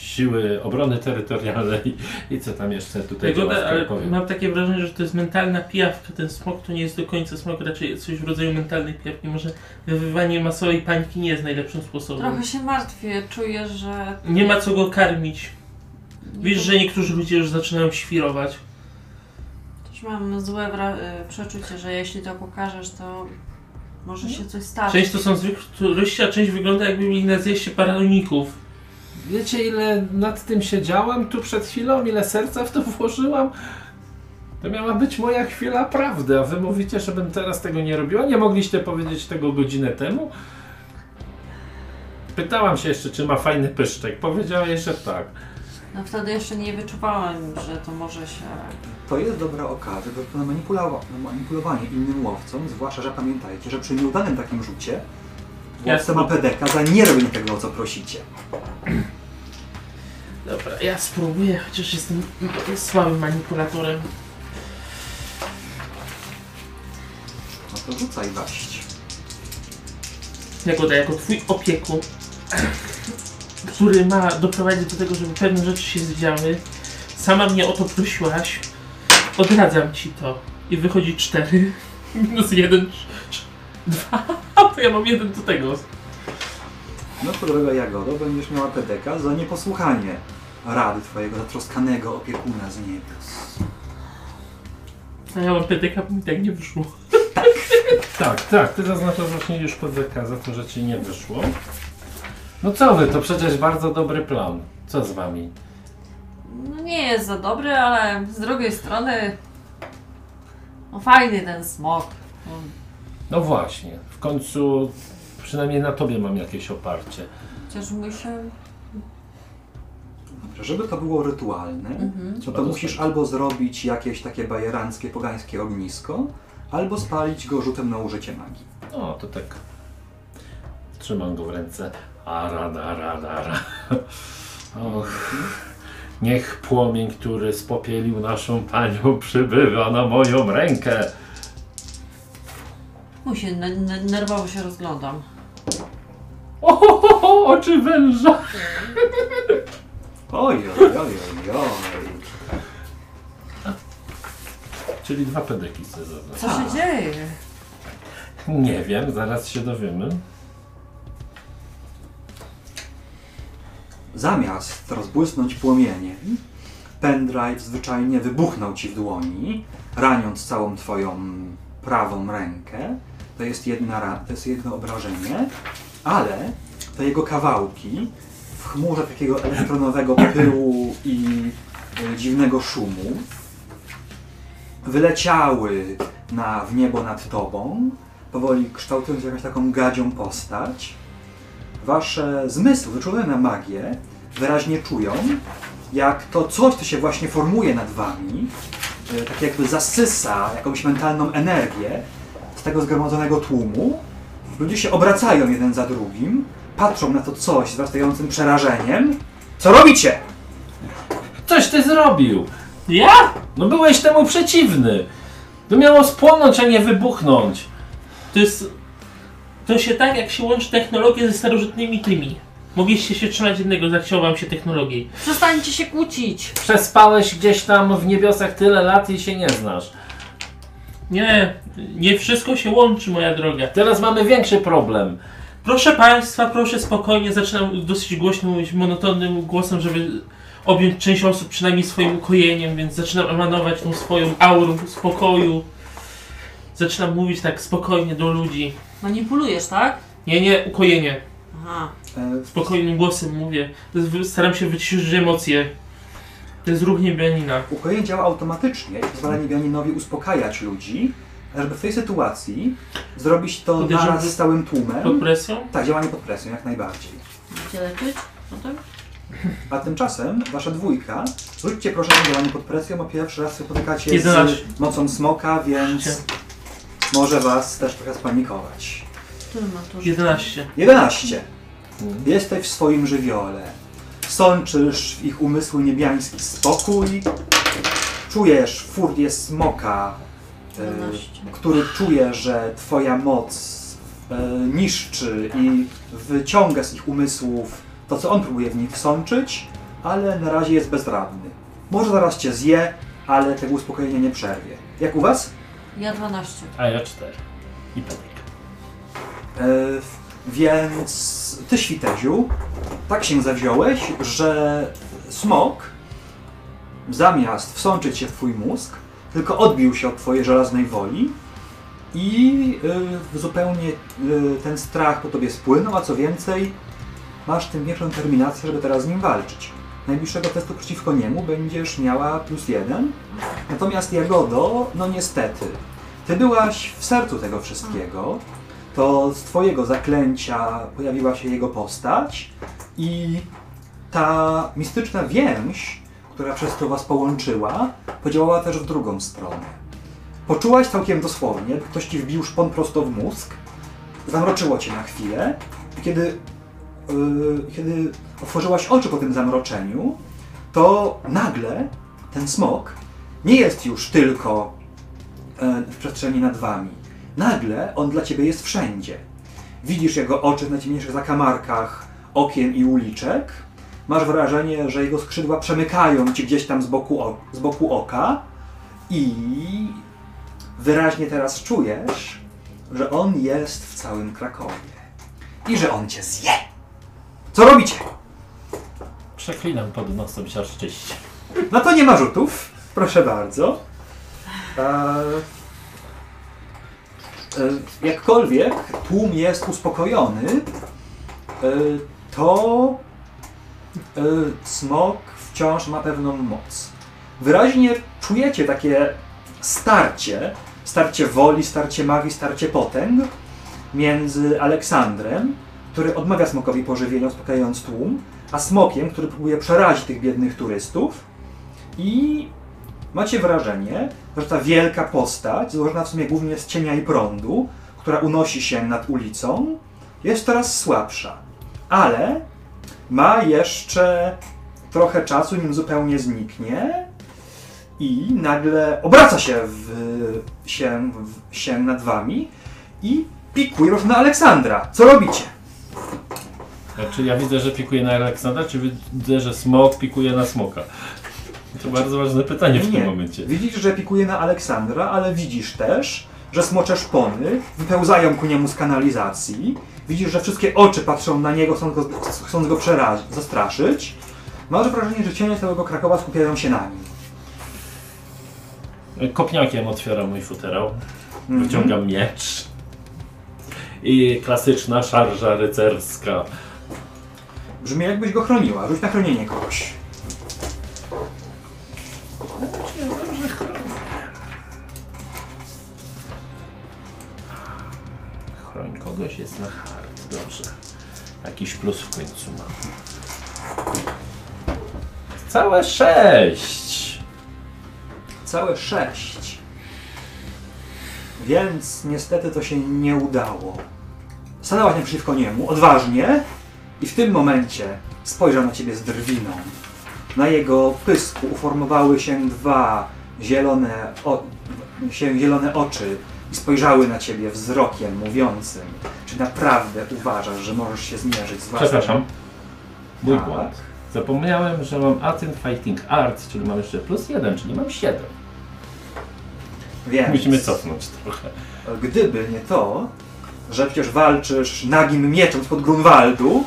siły obrony terytorialnej i co tam jeszcze tutaj działa w Jagoda, ale Krakowie. mam takie wrażenie, że to jest mentalna pijawka. Ten smok to nie jest do końca smok, raczej coś w rodzaju mentalnej pijawki. Może wywoływanie masowej pańki nie jest najlepszym sposobem. Trochę się martwię, czuję, że... Nie ma co go karmić. nie Wiesz, że niektórzy ludzie już zaczynają świrować. Też mam złe wra- y, przeczucie, że jeśli to pokażesz, to może się coś stać. Część to są zwykłe turyści, a część wygląda jakby mieli na zjeździe paraloników. Wiecie ile nad tym siedziałem tu przed chwilą, ile serca w to włożyłam? To miała być moja chwila prawdy, a wy mówicie, żebym teraz tego nie robiła? Nie mogliście powiedzieć tego godzinę temu? Pytałam się jeszcze, czy ma fajny pyszczek. Powiedziała jeszcze tak. No wtedy jeszcze nie wyczuwałem, że to może się... To jest dobra okazja do na manipulowa- manipulowanie innym łowcom, zwłaszcza, że pamiętajcie, że przy nieudanym takim rzucie łowca Jasne. ma pedeka za nie robienie tego, o co prosicie. Dobra, ja spróbuję, chociaż jestem słabym manipulatorem. No to rzucaj waść. Jagoda, jako twój opiekun, który ma doprowadzić do tego, żeby pewne rzeczy się zdziały, sama mnie o to prosiłaś, odradzam ci to. I wychodzi 4, minus 1, 2, to ja mam jeden do tego. No to droga Jagodo, będziesz miała pedeka za nieposłuchanie rady twojego zatroskanego opiekuna z niebios. A ja mam PDK, bo mi tak nie wyszło. Tak, tak, ty zaznaczasz właśnie już PDK za to, że ci nie wyszło. No co wy, to przecież bardzo dobry plan. Co z wami? No nie jest za dobry, ale z drugiej strony... No fajny ten smok. No, No właśnie, w końcu przynajmniej na tobie mam jakieś oparcie. Chociaż my się... Dobrze, żeby to było rytualne, Mhm. no to musisz albo zrobić jakieś takie bajeranckie, pogańskie ognisko, albo spalić go rzutem na użycie magii. O, to tak. Trzymam go w ręce. Ara, dara, dara. Och. Niech płomień, który spopielił naszą panią, przybywa na moją rękę. Mu się ne- ne- nerwowo się rozglądam. Ohohoho, oczy węża. Oj, oj, oj, oj, oj. Czyli dwa pedeki chcę zabrać. Co się dzieje? Nie wiem, zaraz się dowiemy. Zamiast rozbłysnąć płomieniem, pendrive zwyczajnie wybuchnął ci w dłoni, raniąc całą twoją prawą rękę. To jest, jedna, ra- to jest jedno obrażenie, ale te jego kawałki w chmurze takiego elektronowego pyłu i e, dziwnego szumu wyleciały na, w niebo nad tobą, powoli kształtując jakąś taką gadzią postać. Wasze zmysły wyczulone na magię wyraźnie czują, jak to coś, co się właśnie formuje nad wami, e, tak jakby zasysa jakąś mentalną energię z tego zgromadzonego tłumu. Ludzie się obracają jeden za drugim, patrzą na to coś z wzrastającym przerażeniem. Co robicie? Coś ty zrobił! Ja? No byłeś temu przeciwny! To miało spłonąć, a nie wybuchnąć. To jest... To się tak, jak się łączy technologię ze starożytnymi tymi. Mogliście się trzymać jednego, zachciało wam się technologiei. Przestańcie się kłócić! Przespałeś gdzieś tam w niebiosach tyle lat i się nie znasz. Nie, nie wszystko się łączy, moja droga. Teraz mamy większy problem. Proszę Państwa, proszę spokojnie, zaczynam dosyć głośno mówić, monotonnym głosem, żeby objąć część osób przynajmniej swoim ukojeniem, więc zaczynam emanować tą swoją aurą spokoju. Zaczynam mówić tak spokojnie do ludzi. Manipulujesz, tak? Nie, nie, ukojenie. Aha. E, Spokojnym głosem mówię. Staram się wyciszyć emocje. To jest ruch niebianina. Ukojenie działa automatycznie i pozwala niebianinowi uspokajać ludzi, a żeby w tej sytuacji zrobić to Podejrzewam, naraz że- z całym tłumem. Pod presją? Tak, działanie pod presją, jak najbardziej. Gdzie leczyć? Potem? A tymczasem wasza dwójka, rzućcie proszę na działanie pod presją, bo pierwszy raz się spotykacie 11. z mocą smoka, więc Cię. może was też trochę spanikować. Który ma to? 11. 11. Mhm. Jesteś w swoim żywiole. Sączysz w ich umysły niebiański spokój. Czujesz furię smoka, e, 12. który czuje, że twoja moc e, niszczy i wyciąga z ich umysłów to, co on próbuje w nich wsączyć, ale na razie jest bezradny. Może zaraz cię zje, ale tego uspokojenia nie przerwie. Jak u was? Ja 12. A ja 4. I Patryk. E, więc ty, Świteziu, tak się zawziąłeś, że smok zamiast wsączyć się w twój mózg, tylko odbił się od twojej żelaznej woli i y, zupełnie y, ten strach po tobie spłynął, a co więcej, masz tym większą determinację, żeby teraz z nim walczyć. Najbliższego testu przeciwko niemu będziesz miała plus jeden, natomiast Jagodo, no niestety, ty byłaś w sercu tego wszystkiego, to z twojego zaklęcia pojawiła się jego postać i ta mistyczna więź, która przez to was połączyła, podziałała też w drugą stronę. Poczułaś całkiem dosłownie, ktoś ci wbił szpon prosto w mózg, zamroczyło cię na chwilę i kiedy, yy, kiedy otworzyłaś oczy po tym zamroczeniu, to nagle ten smok nie jest już tylko e, w przestrzeni nad wami. Nagle on dla ciebie jest wszędzie. Widzisz jego oczy w najciemniejszych zakamarkach okien i uliczek. Masz wrażenie, że jego skrzydła przemykają ci gdzieś tam z boku, o, z boku oka i wyraźnie teraz czujesz, że on jest w całym Krakowie i że on cię zje. Co robicie? Przeklinam pod nosem siarszczyście. No to nie ma rzutów. Proszę bardzo. Eee, jakkolwiek tłum jest uspokojony, e, to e, smok wciąż ma pewną moc. Wyraźnie czujecie takie starcie, starcie woli, starcie magii, starcie potęg między Aleksandrem, który odmawia smokowi pożywienia, uspokajając tłum, a smokiem, który próbuje przerazić tych biednych turystów. I macie wrażenie, że ta wielka postać, złożona w sumie głównie z cienia i prądu, która unosi się nad ulicą, jest coraz słabsza. Ale ma jeszcze trochę czasu, nim zupełnie zniknie i nagle obraca się, w, się, w, się nad wami i pikuje już na Aleksandra. Co robicie? Czy ja widzę, że pikuje na Aleksandra, czy widzę, że smok pikuje na smoka? To bardzo ważne pytanie w Nie. tym momencie. Widzisz, że pikuje na Aleksandra, ale widzisz też, że smocze szpony wypełzają ku niemu z kanalizacji. Widzisz, że wszystkie oczy patrzą na niego, chcąc go, chcąc go przerazić, zastraszyć. Masz wrażenie, że cienie całego Krakowa skupiają się na nim. Kopniakiem otwieram mój futerał. Mhm. Wyciągam miecz. I klasyczna szarża rycerska. Brzmi jakbyś go chroniła. Rzuć na chronienie kogoś. Chroń kogoś jest na hard. Dobrze. Jakiś plus w końcu mam. Całe sześć! Całe sześć. Więc niestety to się nie udało. Stanęłaś naprzeciwko niemu, odważnie, i w tym momencie spojrzał na ciebie z drwiną. Na jego pysku uformowały się dwa zielone, o, się zielone oczy i spojrzały na ciebie wzrokiem mówiącym, czy naprawdę uważasz, że możesz się zmierzyć z własnym... Przepraszam. Mój Tak. błąd. Zapomniałem, że mam Athyn Fighting Arts, czyli mam jeszcze plus jeden, czyli mam siedem. Więc... Musimy cofnąć trochę. Gdyby nie to, że przecież walczysz nagim mieczem spod Grunwaldu,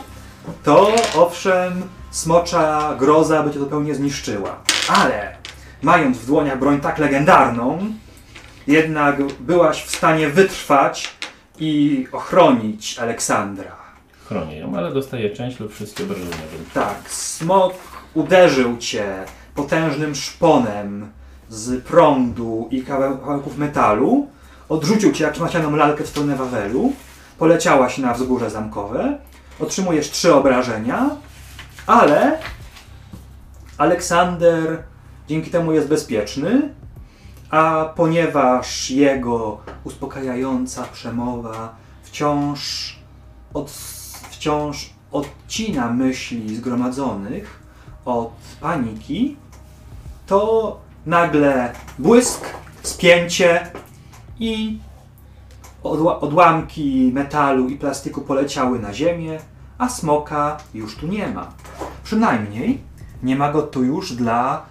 to owszem, smocza groza by cię zupełnie zniszczyła. Ale mając w dłoniach broń tak legendarną, jednak byłaś w stanie wytrwać i ochronić Aleksandra. chronię ją, ale dostaję część lub wszystkie obrażenia. Tak, smok uderzył cię potężnym szponem z prądu i kawał- kawałków metalu, odrzucił cię jak macianą lalkę w stronę Wawelu, poleciałaś na wzgórze zamkowe, otrzymujesz trzy obrażenia, ale Aleksander dzięki temu jest bezpieczny, a ponieważ jego uspokajająca przemowa wciąż, od, wciąż odcina myśli zgromadzonych od paniki, to nagle błysk, spięcie i odła- odłamki metalu i plastiku poleciały na ziemię, a smoka już tu nie ma. Przynajmniej nie ma go tu już dla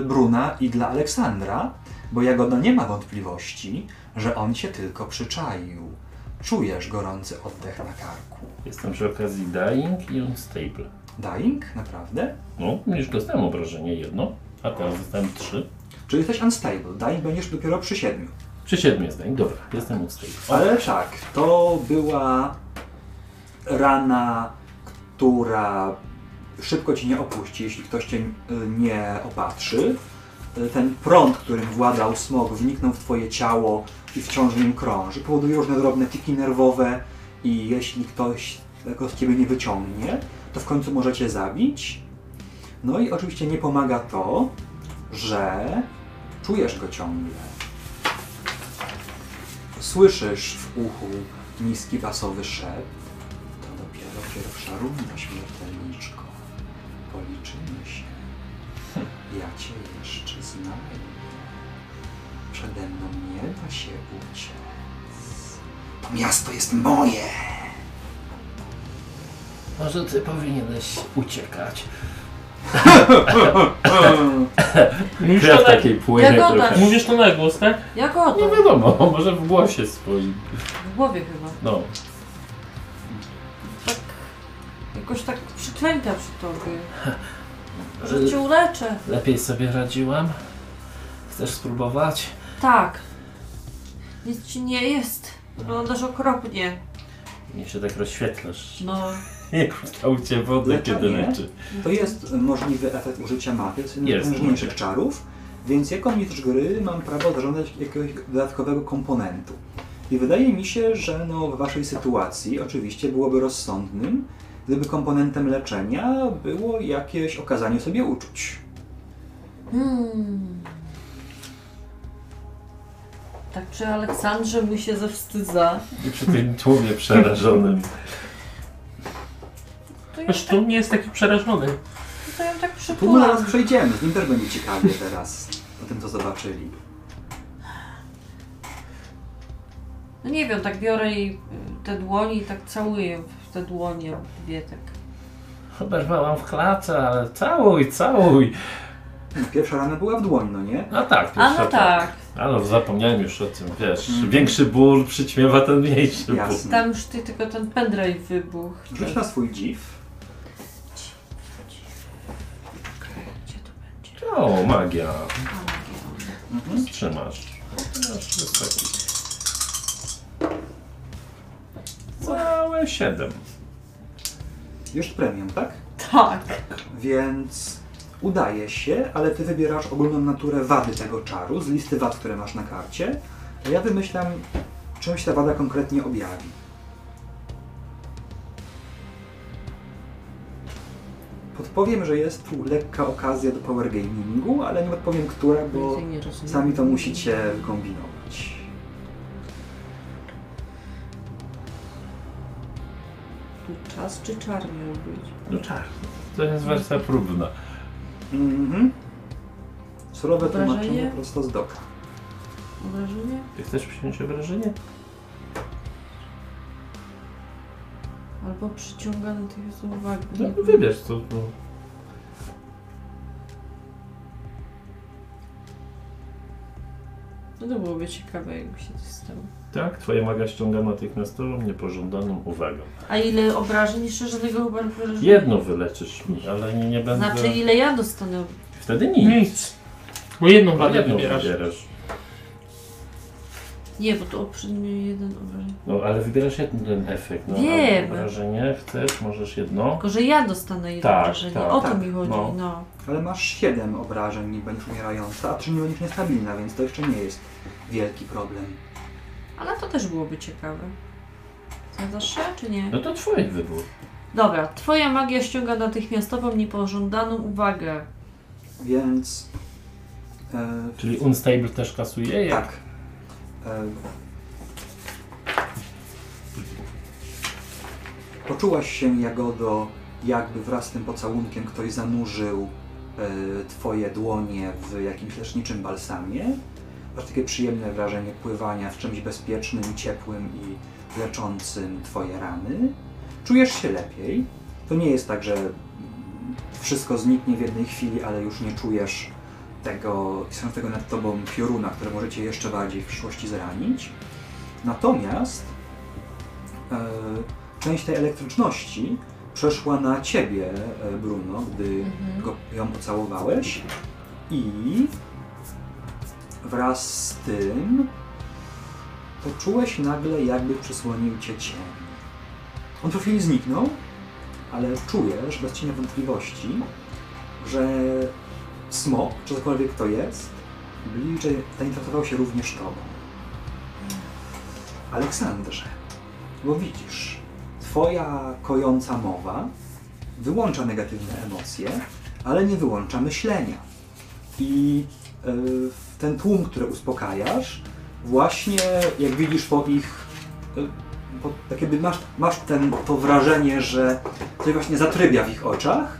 y, Bruna i dla Aleksandra, bo Jagoda nie ma wątpliwości, że on się tylko przyczaił. Czujesz gorący oddech na karku. Jestem przy okazji dying i unstable. Dying? Naprawdę? No, już dostałem obrażenie jedno, a teraz dostałem trzy. Czy jesteś unstable? Dying będziesz dopiero przy siedmiu. Przy siedmiu jest dying. Dobra, jestem unstable. Ale tak, to była rana, która szybko ci nie opuści, jeśli ktoś cię y, nie opatrzy. Y, Ten prąd, którym władał smog, wniknął w twoje ciało i wciąż w nim krąży. Powoduje różne drobne tiki nerwowe i jeśli ktoś tego z ciebie nie wyciągnie, to w końcu możecie zabić. No i oczywiście nie pomaga to, że czujesz go ciągle. Słyszysz w uchu niski basowy szept. To dopiero pierwsza runda, śmiertelniczko. Ja cię jeszcze znajdę. Przede mną nie da się uciec. To miasto jest moje! Może ty powinieneś uciekać. Mówisz Krew to, na, takiej płynie Jagoda. trochę. mówisz to na głos, tak? Jak o Nie to? wiadomo, może w głosie swoim. W głowie chyba. No, Tak, jakoś tak przyklęka przy tobie. Że cię uleczę. lepiej sobie radziłam. Chcesz spróbować? Tak. Nic ci nie jest. Wyglądasz okropnie. Nie się tak rozświetlasz. No, Nie kłutał cię wodę, kiedy Leczenie? leczy. To jest możliwy efekt użycia jest najważniejszych magia. czarów, więc jako mistrz gry mam prawo zażądać jakiegoś dodatkowego komponentu. I wydaje mi się, że no, w waszej sytuacji oczywiście byłoby rozsądnym, gdyby komponentem leczenia było jakieś okazanie sobie uczuć. Hmm. Tak przy Aleksandrze mi się zawstydza. I przy tym tłumie przerażonym. To ja, Zresztą nie jest taki przerażony. to ja tak Tu przykułam. zaraz przejdziemy, z nim też będzie ciekawie teraz, o tym co zobaczyli. No nie wiem, tak biorę jej y, te dłonie i tak całuję w te dłonie dwie tak. Oberwałam w klatce, ale całuj, całuj. Pierwsza rana była w dłoń, no nie? A tak, A pierwsza no tak, A no, zapomniałem już o tym, wiesz. Mhm. Większy ból przyćmiewa ten mniejszy ból. Jasne. tam już ty tylko ten pendrive wybuchł. Rzuć na swój dziw. Gdzie to będzie? O, magia. A, nie. Mhm. Trzymasz. Masz. Całe siedem. Już premium, tak? Tak. Więc udaje się, ale ty wybierasz ogólną naturę wady tego czaru z listy wad, które masz na karcie. A ja wymyślam, czym się ta wada konkretnie objawi. Podpowiem, że jest tu lekka okazja do power gamingu, ale nie podpowiem, która, bo sami to musicie kombinować. Czas czy czar miał być? No czar. To jest wersja próbna. Mhm. Surowe Obrażenie? tłumaczenie prosto z doka. Obrażenie? Ty chcesz przyjąć obrażenie? Albo przyciągany tych jest uwagi. No, wybierz co. No. No to byłoby ciekawe, jakby się to stało. Tak, twoja maga ściąga natychmiastową, niepożądaną uwagę. A ile obrażeń? Jeszcze żadnego chyba obrażenia. Jedno wyleczysz mi, ale nie, nie będę... Znaczy ile ja dostanę? Wtedy nic. Nic. Bo jedną wadę jedną wybierasz. wybierasz. Nie, bo to oprzednio jeden obrażeń. No ale wybierasz jeden efekt. No, Wiem. a Wrażenie chcesz, możesz jedno. Tylko, że ja dostanę jedno Tak, obrażenie. tak, o to tak, mi chodzi, no. no. Ale masz 7 obrażeń, nie będziesz umierająca, a 3 nie będziesz niestabilna, więc to jeszcze nie jest wielki problem. Ale to też byłoby ciekawe. Zgadzasz się, czy nie? No to twój wybór. Dobra, twoja magia ściąga natychmiastową, niepożądaną uwagę. Więc. E, Czyli Unstable też kasuje? Jak? tak. E, poczułaś się, Jagodo, jakby wraz z tym pocałunkiem ktoś zanurzył e, twoje dłonie w jakimś leczniczym balsamie. Masz takie przyjemne wrażenie pływania w czymś bezpiecznym, ciepłym i leczącym twoje rany. Czujesz się lepiej. To nie jest tak, że wszystko zniknie w jednej chwili, ale już nie czujesz tego piszącego nad tobą pioruna, które może cię jeszcze bardziej w przyszłości zranić. Natomiast e, część tej elektryczności przeszła na ciebie, e, Bruno, gdy Mhm. go, ją pocałowałeś i wraz z tym poczułeś nagle, jakby przysłonił cię cień. On po chwili zniknął, ale czujesz, bez cienia wątpliwości, że smok, czy cokolwiek to jest, bliżej zainteresował się również tobą. Aleksandrze, bo widzisz, twoja kojąca mowa wyłącza negatywne emocje, ale nie wyłącza myślenia. I y, ten tłum, który uspokajasz, właśnie jak widzisz po ich, y, po, tak jakby masz, masz ten, to wrażenie, że coś właśnie zatrybia w ich oczach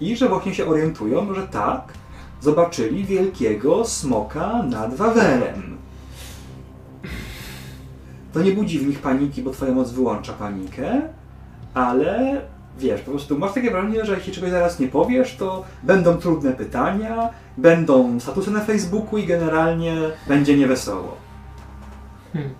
i że właśnie się orientują, że tak, zobaczyli wielkiego smoka nad Wawelem. To nie budzi w nich paniki, bo twoja moc wyłącza panikę, ale wiesz, po prostu masz takie wrażenie, że jeśli czegoś zaraz nie powiesz, to będą trudne pytania, będą statusy na Facebooku i generalnie będzie niewesoło. Hmm.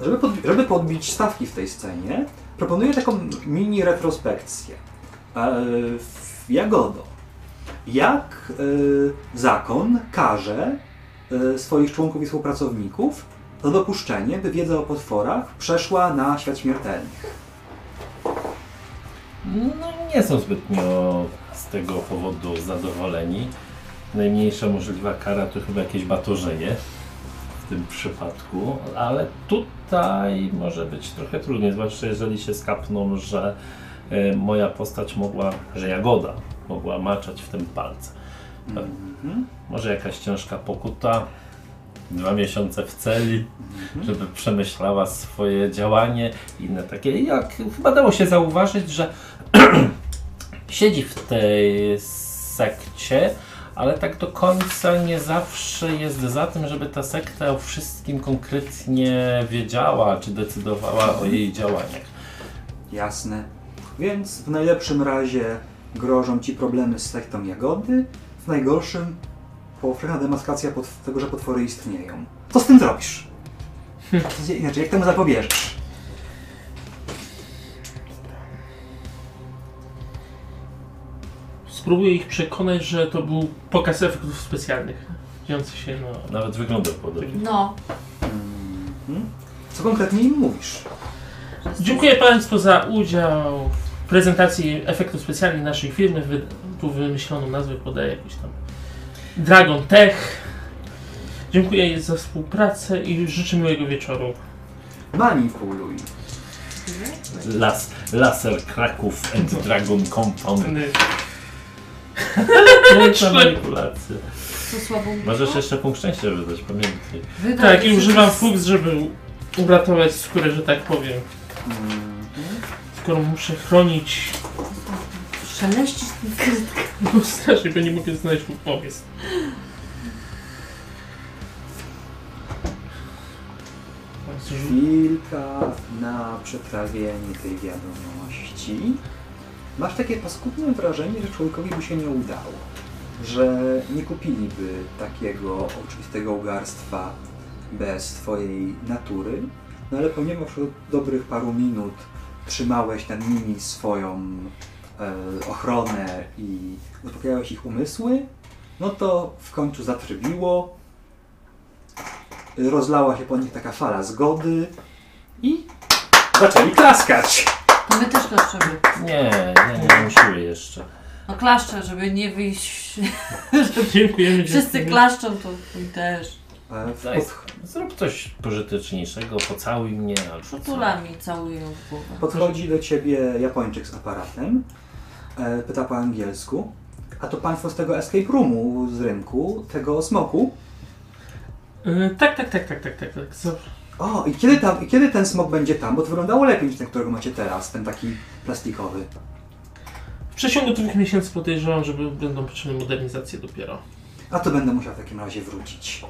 Żeby, żeby podbić stawki w tej scenie, proponuję taką mini retrospekcję. E, Jagodo. Jak e, zakon karze e, swoich członków i współpracowników za dopuszczenie, by wiedza o potworach przeszła na świat śmiertelnych? No nie są zbytnio z tego powodu zadowoleni. Najmniejsza możliwa kara to chyba jakieś batorzenie w tym przypadku, ale tutaj może być trochę trudniej, zwłaszcza jeżeli się skapną, że e, moja postać mogła, że Jagoda mogła maczać w tym palce. Mhm. Może jakaś ciężka pokuta, dwa miesiące w celi, żeby przemyślała swoje działanie, inne takie. Jak chyba dało się zauważyć, że siedzi w tej sekcie, ale tak do końca nie zawsze jest za tym, żeby ta sekta o wszystkim konkretnie wiedziała, czy decydowała o jej działaniach. Jasne. Więc w najlepszym razie grożą ci problemy z sektą Jagody, w najgorszym powszechna demaskacja pot- tego, że potwory istnieją. Co z tym zrobisz? Co- Inaczej, jak temu zapobierzesz? Spróbuję ich przekonać, że to był pokaz efektów specjalnych. Dziejący się no. Nawet wygląda podobnie. No. Mhm. Co konkretnie im mówisz? Dziękuję Państwu za udział w prezentacji efektów specjalnych naszej firmy. Wy, tu wymyśloną nazwę podaję jakiś tam Dragon Tech. Dziękuję za współpracę i życzę miłego wieczoru. Manipuluj. Las, laser Kraków and Dragon Compound. Piękna manipulacja. Co słabą Możesz jeszcze punkt szczęścia wydać, pamiętaj. Wydaj Tak, i używam fuks, żeby uratować skórę, że tak powiem. Mhm. Skoro muszę chronić, Szeleścisz tym krytką. no strasznie, bo nie mogę znaleźć mu pomysł. Chwilka na przetrawienie tej wiadomości. Masz takie paskudne wrażenie, że człowiekowi by się nie udało. Że nie kupiliby takiego oczywistego ugarstwa bez twojej natury. No ale ponieważ od dobrych paru minut trzymałeś nad nimi swoją ochronę i uspokajałeś ich umysły, No to w końcu zatrybiło. Rozlała się po nich taka fala zgody i zaczęli klaskać. To my też klaszczemy. Nie, nie, nie mam siły jeszcze. No klaszczę, żeby nie wyjść. Dziękujemy. Wszyscy dziękujemy. klaszczą, to i też. E, w Daj, pod, zrób coś pożyteczniejszego, pocałuj mnie albo co. Przytulami całują w głowę. podchodzi do ciebie Japończyk z aparatem. E, pyta po angielsku. A to państwo z tego escape roomu z rynku, tego smoku. E, tak, tak, tak, tak, tak, tak, tak. O, i kiedy, tam, i kiedy ten smok będzie tam? Bo to wyglądało lepiej niż ten, którego macie teraz, ten taki plastikowy. W przeciągu dwóch miesięcy podejrzewam, że będą potrzebne modernizacje dopiero. A to będę musiał w takim razie wrócić.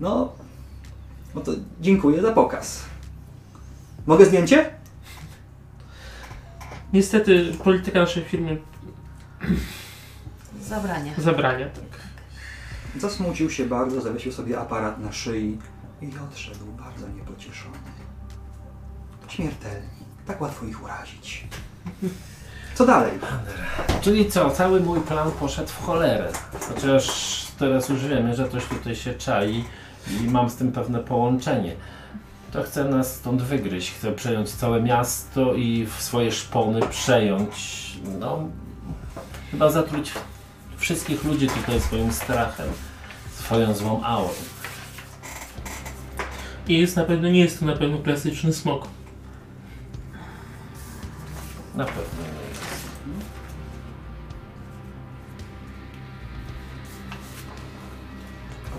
No, no to dziękuję za pokaz. Mogę zdjęcie? Niestety polityka naszej firmy Zabrania. zabrania, tak. Zasmucił się bardzo, zawiesił sobie aparat na szyi i odszedł bardzo niepocieszony. Śmiertelni. Tak łatwo ich urazić. Co dalej? Czyli co, cały mój plan poszedł w cholerę. Chociaż teraz już wiemy, że coś tutaj się czai i mam z tym pewne połączenie. To chcę nas stąd wygryźć. Chcę przejąć całe miasto i w swoje szpony przejąć. No, chyba zatruć wszystkich ludzi tutaj swoim strachem, swoją złą aurą. I jest na pewno, nie jest to na pewno klasyczny smok. Na pewno nie jest.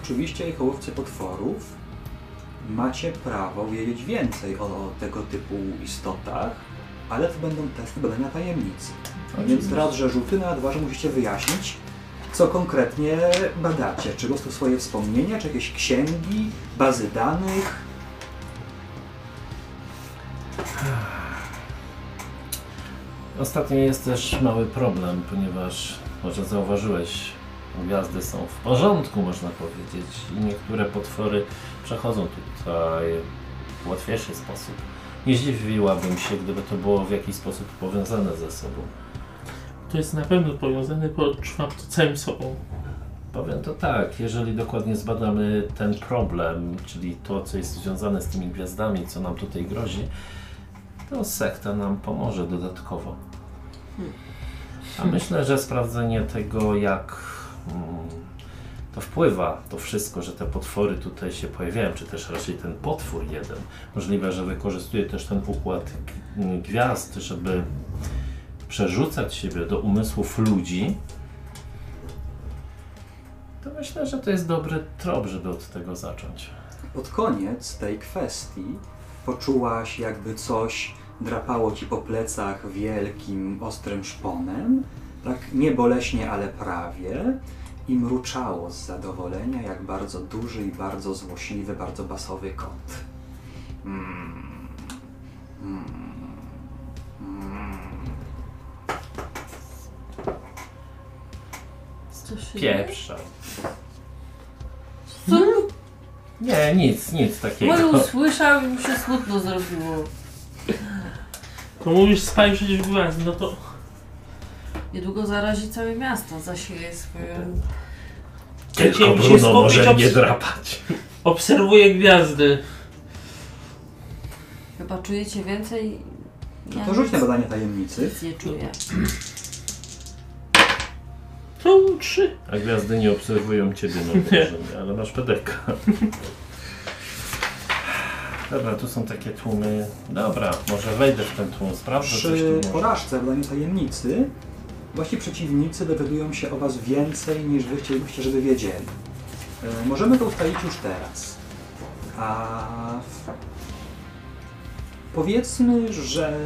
Oczywiście, jako łowcy potworów, macie prawo wiedzieć więcej o, o tego typu istotach, ale to będą testy badania tajemnicy. Więc Oczywiście. raz, że rzuty, na dwa, że musicie wyjaśnić, co konkretnie badacie. Czy po prostu swoje wspomnienia, czy jakieś księgi, bazy danych. Ostatnio jest też mały problem, ponieważ może zauważyłeś, gwiazdy są w porządku, można powiedzieć, i niektóre potwory przechodzą tutaj w łatwiejszy sposób. Nie zdziwiłabym się, gdyby to było w jakiś sposób powiązane ze sobą. To jest na pewno powiązane, bo odczuwam to całym sobą. Powiem to tak, jeżeli dokładnie zbadamy ten problem, czyli to, co jest związane z tymi gwiazdami, co nam tutaj grozi, to sekta nam pomoże dodatkowo. A myślę, że sprawdzenie tego, jak mm, to wpływa, to wszystko, że te potwory tutaj się pojawiają, czy też raczej ten potwór jeden, możliwe, że wykorzystuje też ten układ g- gwiazd, żeby przerzucać siebie do umysłów ludzi, to myślę, że to jest dobry trop, żeby od tego zacząć. Pod koniec tej kwestii poczułaś, jakby coś drapało ci po plecach wielkim, ostrym szponem, tak nie boleśnie, ale prawie, i mruczało z zadowolenia, jak bardzo duży i bardzo złośliwy, bardzo basowy kot. Mm. Mm. Mm. Co się Pieprza. Co? Nie, nic, nic takiego. Mój usłyszał i mu się smutno zrobiło. To mówisz spaj przecież gwiazd, no to Niedługo zarazi całe miasto, zasieje swoją... Tylko Chciałem się Bruno skupić, może obs- mnie drapać. obserwuję gwiazdy. Chyba czujecie więcej? Ja To rzuć na nic- badanie tajemnicy. nic nie czuję. To trzy. A gwiazdy nie obserwują ciebie, no wrażenie, ale masz pedeka. Dobra, tu są takie tłumy. Dobra, może wejdę w ten tłum, sprawdzę coś Przy tu może. porażce w badaniu tajemnicy wasi przeciwnicy dowiadują się o was więcej niż wy chcielibyście, żeby wiedzieli. E, możemy to ustalić już teraz. A powiedzmy, że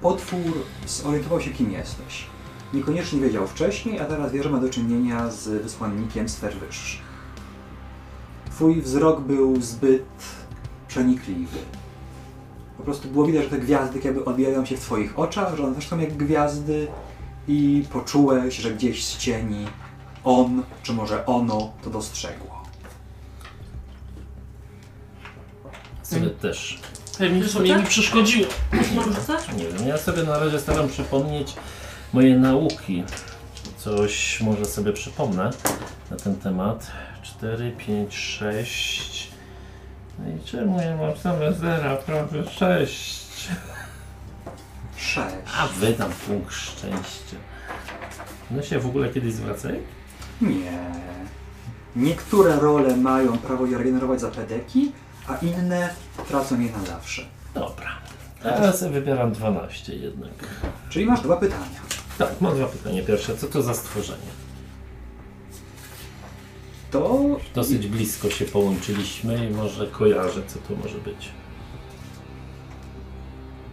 potwór zorientował się, kim jesteś. Niekoniecznie wiedział wcześniej, a teraz wie, że ma do czynienia z wysłannikiem sfer wyższych. Twój wzrok był zbyt przenikliwy. Po prostu było widać, że te gwiazdy jakby odbijają się w Twoich oczach, że one też są jak gwiazdy i poczułeś, że gdzieś z cieni on, czy może ono to dostrzegło. Sobie też. Pewnie sobie mi przeszkodziło. Rzucać? Nie wiem, ja sobie na razie staram przypomnieć moje nauki. coś może sobie przypomnę na ten temat. 4, 5, 6. No i czemu ja mam same zera, prawie 6? Sześć. A wydam punkt szczęścia. No się w ogóle kiedyś zwracaj? Nie. Niektóre role mają prawo je regenerować za pedeki, a inne tracą je na zawsze. Dobra. Sobie wybieram 12 jednak. Czyli masz dwa pytania. Tak, mam dwa pytania. Pierwsze, co to za stworzenie? To Dosyć blisko się połączyliśmy i może kojarzę, co to może być.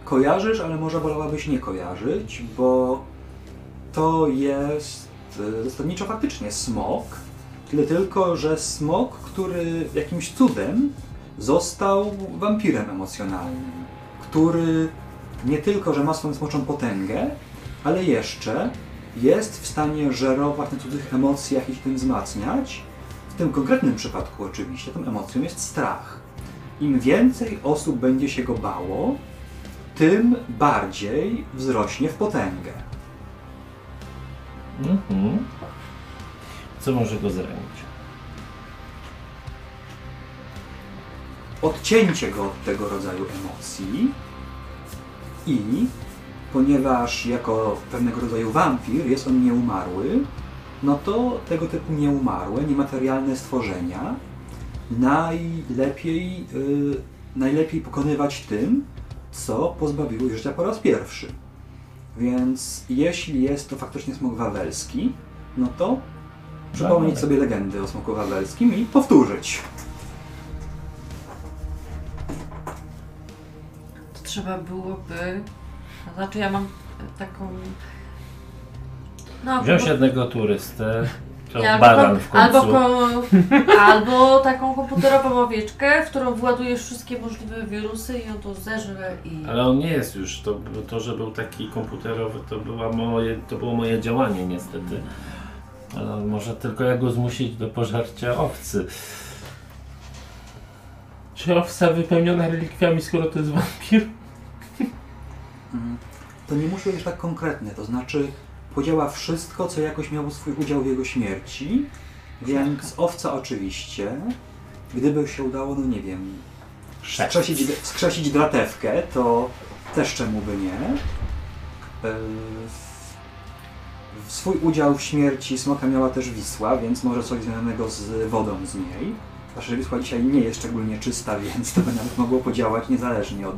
Kojarzysz, ale może wolałabyś nie kojarzyć, bo to jest y, zasadniczo faktycznie smok. Tyle tylko, że smok, który jakimś cudem został wampirem emocjonalnym, który nie tylko, że ma swoją smoczą potęgę, ale jeszcze jest w stanie żerować na cudzych emocjach i ich tym wzmacniać. W tym konkretnym przypadku oczywiście tą emocją jest strach. Im więcej osób będzie się go bało, tym bardziej wzrośnie w potęgę. Mhm. Co może go zranić? Odcięcie go od tego rodzaju emocji i ponieważ jako pewnego rodzaju wampir jest on nieumarły, no to tego typu nieumarłe, niematerialne stworzenia najlepiej, y, najlepiej pokonywać tym, co pozbawiło ich życia po raz pierwszy. Więc jeśli jest to faktycznie smok wawelski, no to przypomnieć Wawelek. sobie legendy o smoku wawelskim i powtórzyć. To trzeba byłoby. To znaczy, ja mam taką. No, Wziąć po- jednego turystę, to albo w końcu. Albo, ko- albo taką komputerową owieczkę, w którą władujesz wszystkie możliwe wirusy i on to zeżre i... Ale on nie jest już, to, to że był taki komputerowy, to, była moje, to było moje działanie niestety. Ale może tylko ja go zmusić do pożarcia owcy. Czy owca wypełniona relikwiami, skoro to jest wampir? Mm, To nie musi być tak konkretne, to znaczy podziała wszystko, co jakoś miało swój udział w jego śmierci, więc owca oczywiście, gdyby się udało, no nie wiem, skrzesić, skrzesić dratewkę, to też czemu by nie. Yy, Swój udział w śmierci smoka miała też Wisła, więc może coś związanego z wodą z niej. Zwłaszcza, że Wisła dzisiaj nie jest szczególnie czysta, więc to by nawet mogło podziałać niezależnie od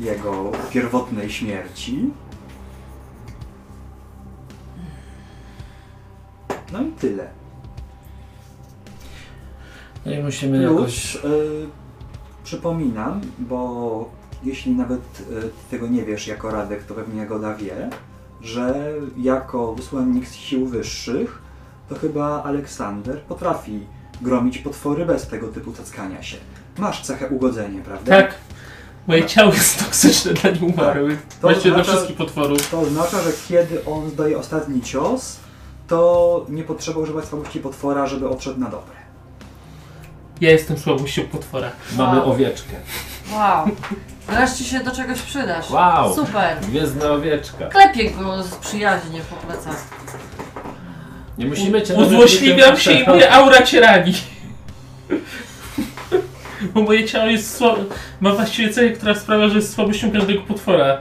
jego pierwotnej śmierci. No i tyle. No i musimy jakoś... Plus, y, przypominam, bo jeśli nawet y, tego nie wiesz jako Radek, to pewnie Jagoda wie, że jako wysłannik z sił wyższych, to chyba Aleksander potrafi gromić potwory bez tego typu cackania się. Masz cechę ugodzenia, prawda? Tak. Moje ciało jest toksyczne dla nieumarłych. To Właściwie dla wszystkich potworów. To oznacza, że kiedy on zdaje ostatni cios, to nie potrzeba używać słabości potwora, żeby odszedł na dobre. Ja jestem słabością potwora. Mamy Wow. owieczkę. Wow. Wreszcie się do czegoś przydasz. Wow! Super. Gwiezdna owieczka. Klepię go z przyjaźnie po plecach. Nie musimy cię... Uzłośliwiam się i moja aura cię rani. Bo moje ciało jest słabe. Ma właściwie cechę, która sprawia, że jest słabością każdego potwora.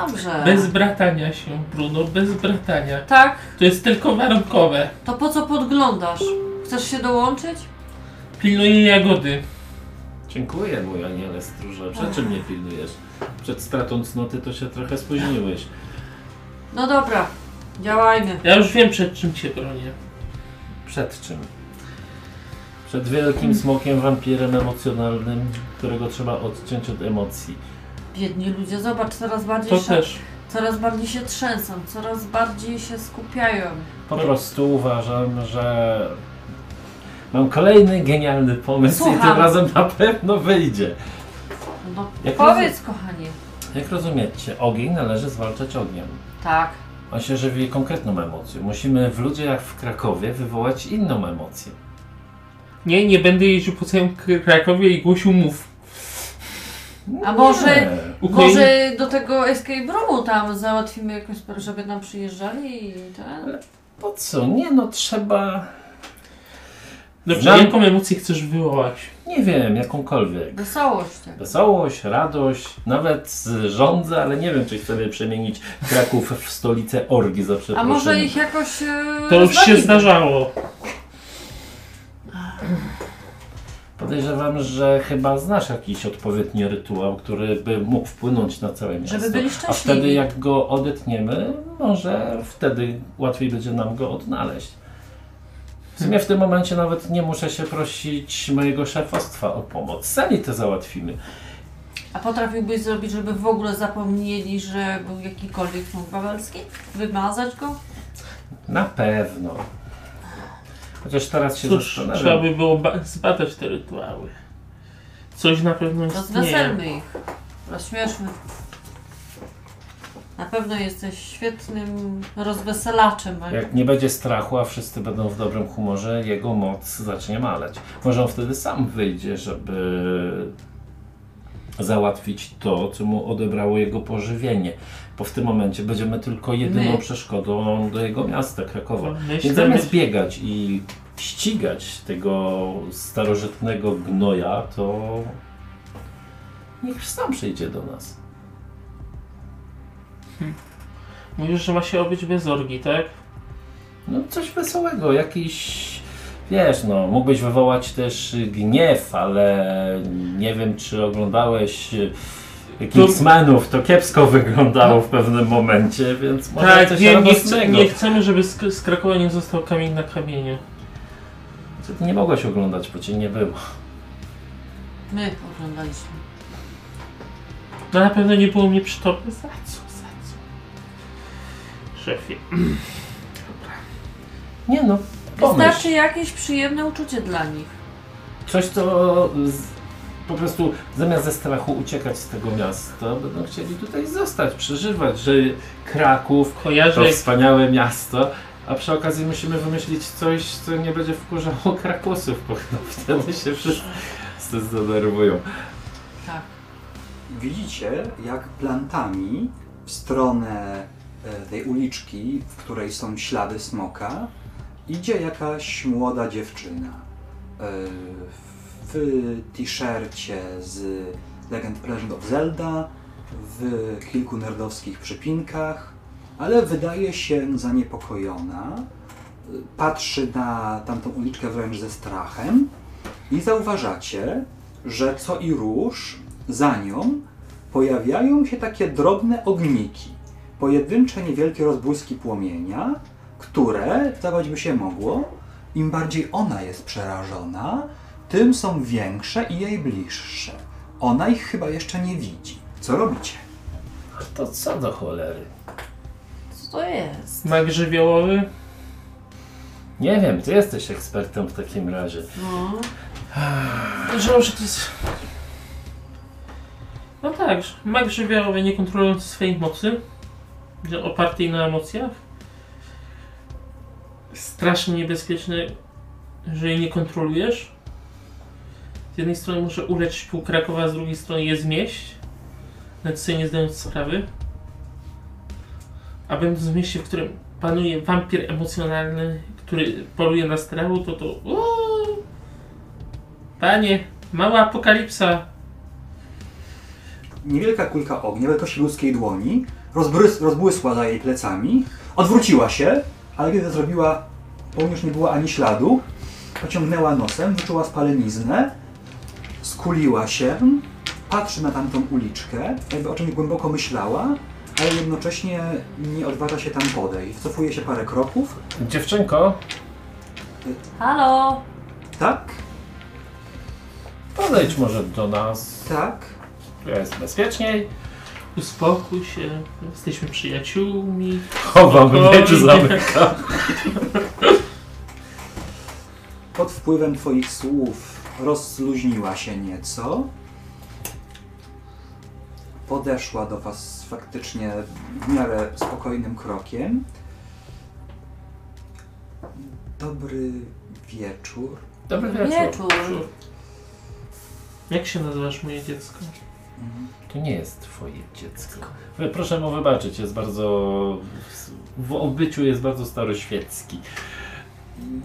Dobrze. Bez bratania się, Bruno, bez bratania. Tak? To jest tylko warunkowe. To po co podglądasz? Chcesz się dołączyć? Pilnuję jagody. Dziękuję, mój aniele stróże. Przed czym mnie pilnujesz? Przed stratą cnoty to się trochę spóźniłeś. No dobra. Działajmy. Ja już wiem przed czym cię bronię. Przed czym? Przed wielkim smokiem, wampirem emocjonalnym, którego trzeba odciąć od emocji. Biedni ludzie, zobacz, coraz bardziej To się, też. coraz bardziej się trzęsą, coraz bardziej się skupiają. Po prostu uważam, że mam kolejny genialny pomysł i tym Słucham. razem na pewno wyjdzie. No Jak powiedz, kochanie. Jak rozumiecie, ogień należy zwalczać ogniem. Tak. On się żywi konkretną emocją. Musimy w ludzie jak w Krakowie wywołać inną emocję. Nie, nie będę jeździł po całym Krakowie i głosił mów. A może, może do tego escape roomu tam załatwimy jakąś sprawę, żeby nam przyjeżdżali i ten? Po co? Nie no, trzeba... Dobrze, Znam- jaką emocję chcesz wywołać? Nie wiem, jakąkolwiek. Wesołość. tak. Wesołość, radość, nawet z- rządzę, ale nie wiem, czy chcemy przemienić Kraków w stolicę orgi za A przeproszeniem. może ich jakoś e, To już się zdarzało. Podejrzewam, że chyba znasz jakiś odpowiedni rytuał, który by mógł wpłynąć na całe miasto. Żeby byli A szczęśliwi. wtedy jak go odetniemy, może wtedy łatwiej będzie nam go odnaleźć. W sumie w tym momencie nawet nie muszę się prosić mojego szefostwa o pomoc. Sami to załatwimy. A potrafiłbyś zrobić, żeby w ogóle zapomnieli, że był jakikolwiek smok wawelski? Wymazać go? Na pewno. Chociaż teraz się Cóż, trzeba zastanawiam. by było ba- zbadać te rytuały. Coś na pewno istnieje. Rozweselmy ich. Rozśmieszmy. Na pewno jesteś świetnym rozweselaczem. Jak nie będzie strachu, a wszyscy będą w dobrym humorze, jego moc zacznie maleć. Może on wtedy sam wyjdzie, żeby załatwić to, co mu odebrało jego pożywienie. Bo w tym momencie będziemy tylko jedyną My? przeszkodą do jego miasta, Krakowa. Myślę, Więc zamiast biegać i ścigać tego starożytnego gnoja, to niech sam przyjdzie do nas. Mówisz, że ma się obyć bez orgi, tak? No coś wesołego, jakiś... Wiesz, no, mógłbyś wywołać też gniew, ale nie wiem, czy oglądałeś Kingsmanów, to kiepsko wyglądało w pewnym momencie, więc może tak, coś nie, radosnego. nie chcemy, żeby z, z Krakowa nie został kamień na kamieniu. Co Ty nie mogłeś oglądać, bo cię nie było. My oglądaliśmy. No na pewno nie było mnie przy tobie. Za co, za co? Szefie. Nie no, pomyśl. Wystarczy jakieś przyjemne uczucie dla nich. Coś, co po prostu zamiast ze strachu uciekać z tego miasta, będą chcieli tutaj zostać, przeżywać, że Kraków Kojarzę, to wspaniałe miasto, a przy okazji musimy wymyślić coś, co nie będzie wkurzało Krakusów, bo wtedy się wszyscy zdenerwują. Tak. Widzicie, jak plantami w stronę e, tej uliczki, w której są ślady smoka, idzie jakaś młoda dziewczyna. E, W t-shircie z Legend, of Zelda, w kilku nerdowskich przypinkach, ale wydaje się zaniepokojona. Patrzy na tamtą uliczkę wręcz ze strachem i zauważacie, że co i róż za nią pojawiają się takie drobne ogniki, pojedyncze niewielkie rozbłyski płomienia, które, zdawać by się mogło, im bardziej ona jest przerażona, tym są większe i jej bliższe. Ona ich chyba jeszcze nie widzi. Co robicie? To co do cholery? Co to jest? mag żywiołowy. Nie wiem, ty jesteś ekspertem w takim razie. No. Że że to jest... No tak, mag żywiołowy nie kontrolujący swojej mocy, opartej na emocjach. Strasznie niebezpieczny, że jej nie kontrolujesz. Z jednej strony może uleczyć pół Krakowa, a z drugiej strony je zmieść, nawet sobie nie zdając sprawy. A będąc w mieście, w którym panuje wampir emocjonalny, który poluje na strachu, to to... Uuu, Panie, mała apokalipsa. Niewielka kulka ognia, wielkości ludzkiej dłoni, rozbrys- rozbłysła za jej plecami, odwróciła się, ale kiedy to zrobiła, niej już nie było ani śladu, pociągnęła nosem, wyczuła spaleniznę, skuliła się, patrzy na tamtą uliczkę, jakby o czymś głęboko myślała, ale jednocześnie nie odważa się tam podejść. Cofuje się parę kroków, Dziewczynko, Halo? tak, podejdź może do nas. tak, jest bezpieczniej. Uspokój się, jesteśmy przyjaciółmi. Chowam miecz zamykam. pod wpływem Twoich słów rozluźniła się nieco. Podeszła do Was faktycznie w miarę spokojnym krokiem. Dobry wieczór. Dobry wieczór. Wieczór. Jak się nazywasz, moje dziecko? To nie jest twoje dziecko. Proszę mu wybaczyć, jest bardzo... W obyciu jest bardzo staroświecki.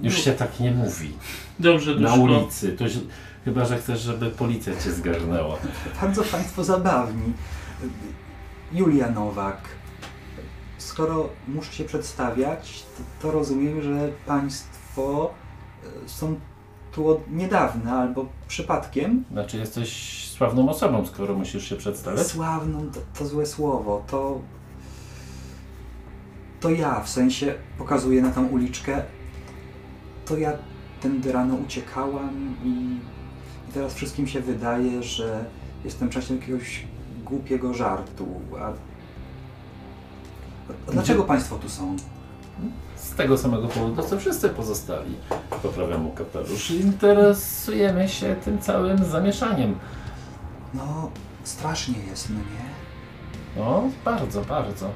Już się tak nie mówi. Dobrze, Na duszko. ulicy. To źle- chyba, że chcesz, żeby policja cię zgarnęła. Bardzo Państwo zabawni. Julia Nowak. Skoro muszę się przedstawiać, to, to rozumiem, że Państwo e, są tu od niedawna albo przypadkiem. Znaczy jesteś sławną osobą, skoro musisz się przedstawiać. Sławną to, to złe słowo. To. To ja, w sensie pokazuję na tą uliczkę. To ja tędy rano uciekałam i, i teraz wszystkim się wydaje, że jestem częścią jakiegoś głupiego żartu. A, a dlaczego Państwo tu są? Z tego samego powodu, co wszyscy pozostali. Poprawiam mu kapelusz. Interesujemy się tym całym zamieszaniem. No, strasznie jest, no nie? No, bardzo, bardzo.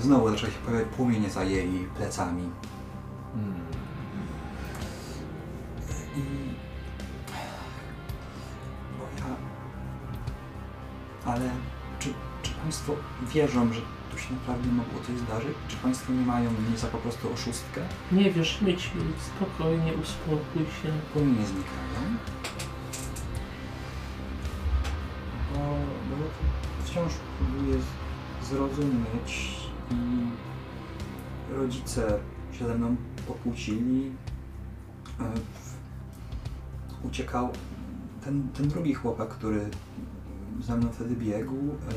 Znowu zaczęły się pojawiać płomienie za jej plecami. I... Bo ja... Ale czy, czy Państwo wierzą, że tu się naprawdę mogło coś zdarzyć? Czy Państwo nie mają mnie za po prostu oszustkę? Nie wierzymy ci, spokojnie, uspokój się. Płomienie znikają. Bo, bo ja wciąż próbuję zrozumieć i rodzice się ze mną pokłócili. E, Uciekał ten, ten drugi chłopak, który ze mną wtedy biegł. e,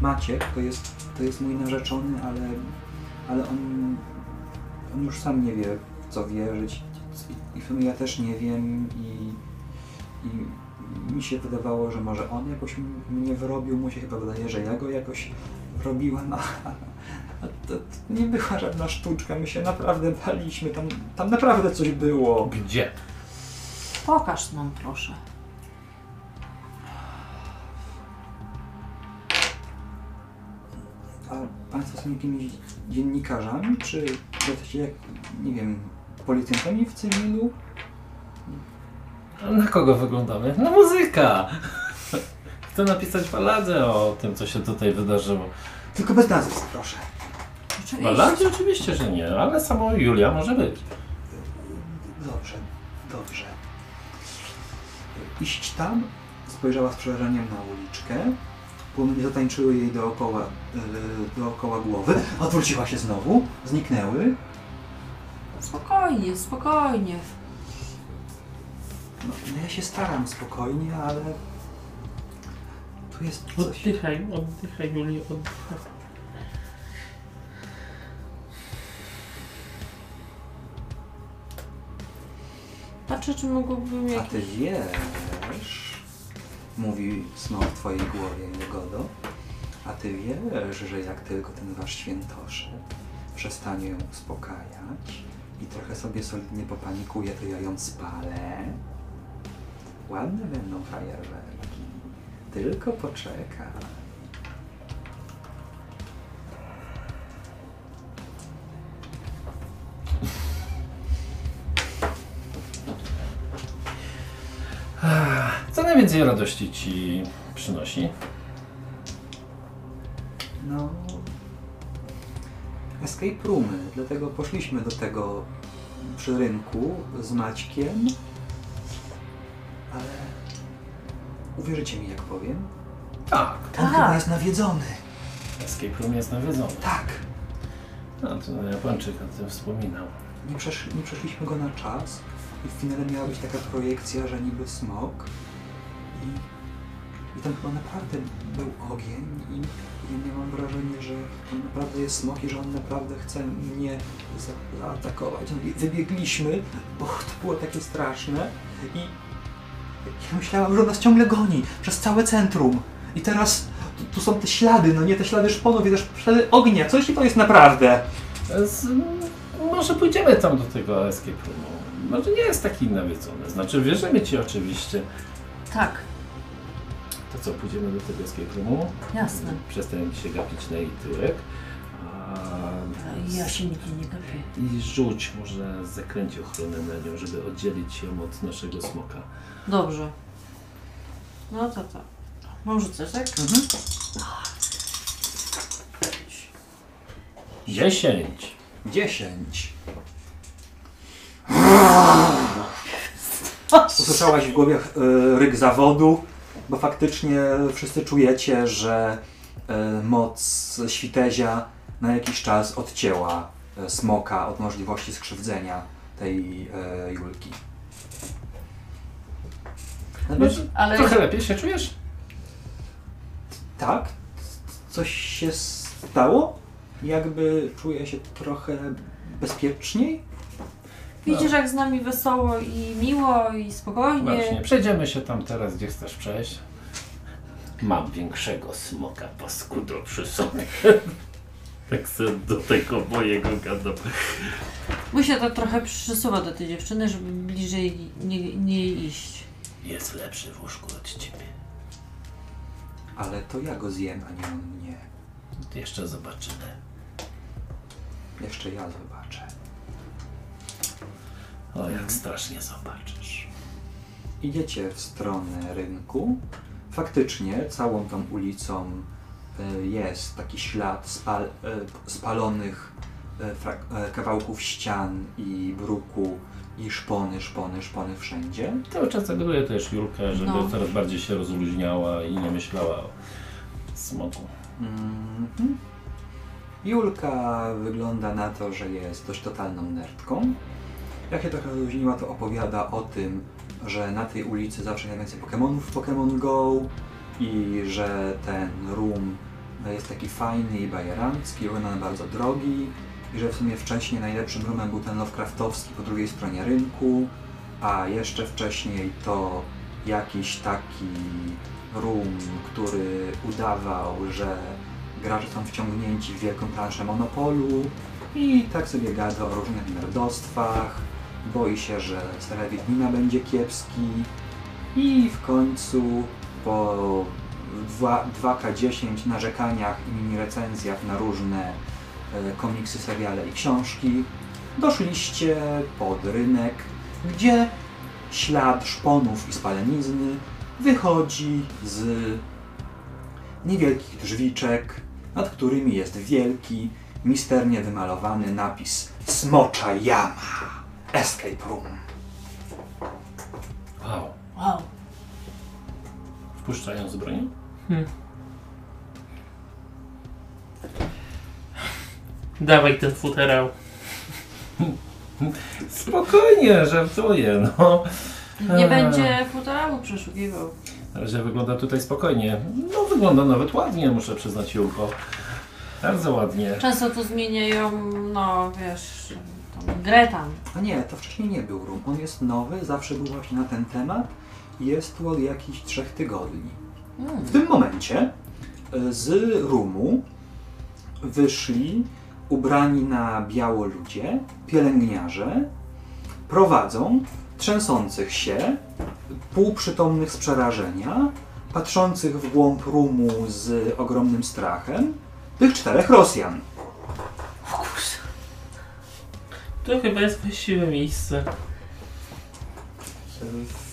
Maciek to jest, to jest mój narzeczony, ale, ale on, on już sam nie wie w co wierzyć i w sumie ja też nie wiem i, i mi się wydawało, że może on jakoś mnie wyrobił, mu się chyba wydaje, że ja go jakoś wrobiłem, a, a to, to nie była żadna sztuczka, my się naprawdę baliśmy, tam, tam naprawdę coś było. Gdzie? Pokaż nam proszę. A Państwo są jakimiś dziennikarzami, czy jesteście, jak, nie wiem, policjantami w cywilu? A Na kogo wyglądamy? Na muzyka! Chcę napisać baladę o tym, co się tutaj wydarzyło. Tylko bez nazwisk, proszę. Oczywiście. Baladzie oczywiście, że nie, ale samo Julia może być. Dobrze, dobrze. Iść tam, spojrzała z przerażeniem na uliczkę. Płomienie zatańczyły jej dookoła, yy, dookoła głowy. Odwróciła się znowu, zniknęły. Spokojnie, spokojnie. No, no ja się staram spokojnie, ale tu jest coś. Oddychaj, oddychaj, Julio, oddychaj. Patrzę, czy mogłabym A ty wiesz, mówi smok w twojej głowie, Jagodo, a ty wiesz, że jak tylko ten wasz świętoszy przestanie ją uspokajać i trochę sobie solidnie popanikuje, to ja ją spalę. Ładne będą fajerwerki. Tylko poczekaj. Co najwięcej radości ci przynosi? No. Escape roomy, dlatego poszliśmy do tego przy rynku z Maćkiem. Ale uwierzycie mi, jak powiem? Tak. On Tak. chyba jest nawiedzony. Escape Room jest nawiedzony. Tak. No to Japończyk o tym wspominał. Nie, przesz nie przeszliśmy go na czas i w finale miała być taka projekcja, że niby smok i, i tam chyba naprawdę był ogień i, ja miałam wrażenie, że to naprawdę jest smok i że on naprawdę chce mnie za zaatakować. No i wybiegliśmy, bo to było takie straszne i ja myślałam, że on nas ciągle goni przez całe centrum i teraz tu, tu są te ślady, no nie te ślady szponów i też ślady ognia. Co jeśli to jest naprawdę? Z, może pójdziemy tam do tego escape roomu. Może nie jest taki nawiedzony. Znaczy wierzymy ci oczywiście. Tak, To co, pójdziemy do tego escape roomu? jasne. Przestań się gapić na jej tyłek. A, Ja się nigdzie nie gapię. I rzuć może zakręcie ochronę na nią, żeby oddzielić ją od naszego smoka. Dobrze. No to to. Mam rzucać, tak? Mhm. 10. 10. Usłyszałaś w głowie e, ryk zawodu, bo faktycznie wszyscy czujecie, że e, moc świtezia na jakiś czas odcięła e, smoka od możliwości skrzywdzenia tej Julki. Natomiast, Ale Trochę lepiej się czujesz? tak, coś się stało? Jakby czuję się trochę bezpieczniej? Widzisz jak z nami wesoło i miło i spokojnie. Właśnie, przejdziemy się tam teraz, gdzie chcesz przejść. Mam większego smoka paskudo przy sobie. tak sobie do tego mojego gadam. Mój się tak trochę przysuwa do tej dziewczyny, żeby bliżej nie, nie iść. Jest lepszy w łóżku od ciebie. Ale to ja go zjem, a nie on mnie. Jeszcze zobaczymy. Jeszcze ja zobaczę. O, jak strasznie zobaczysz. Idziecie w stronę rynku. Faktycznie całą tą ulicą y, jest taki ślad spal, y, spalonych y, frak- kawałków ścian i bruku i szpony, szpony, szpony wszędzie. Cały czas zagaduję też Julkę, żeby No. coraz bardziej się rozluźniała i nie myślała o smoku. Mhm. Julka wygląda na to, że jest dość totalną nerdką. Jak się trochę rozluźniła, to opowiada o tym, że na tej ulicy zawsze najwięcej Pokémonów w Pokémon Go i że ten room jest taki fajny i bajerancki, na bardzo drogi i że w sumie wcześniej najlepszym roomem był ten Lovecraftowski po drugiej stronie rynku, a jeszcze wcześniej to jakiś taki room, który udawał, że gracze są wciągnięci w wielką planszę Monopolu i tak sobie gada o różnych nerdostwach, boi się, że stara Wiedźmina będzie kiepski i w końcu po dwa- 2K10 narzekaniach i mini recenzjach na różne e, komiksy, seriale i książki doszliście pod rynek, gdzie ślad szponów i spalenizny wychodzi z niewielkich drzwiczek, nad którymi jest wielki, misternie wymalowany napis Smocza Jama Escape Room. Wow. Wow. Wpuszczają z bronią? Dawaj ten futerał. Spokojnie, żartuję, no. Nie będzie futerału przeszukiwał. Na razie wygląda tutaj spokojnie. No wygląda nawet ładnie, muszę przyznać Julko. Bardzo ładnie. Często to zmieniają, no wiesz, tam. A nie, to wcześniej nie był room. On jest nowy, zawsze był właśnie na ten temat jest tu od jakichś trzech tygodni. Mm. W tym momencie e, z roomu wyszli ubrani na biało ludzie, pielęgniarze, prowadzą trzęsących się, półprzytomnych z przerażenia, patrzących w głąb roomu z ogromnym strachem, tych czterech Rosjan. To chyba jest właściwe miejsce.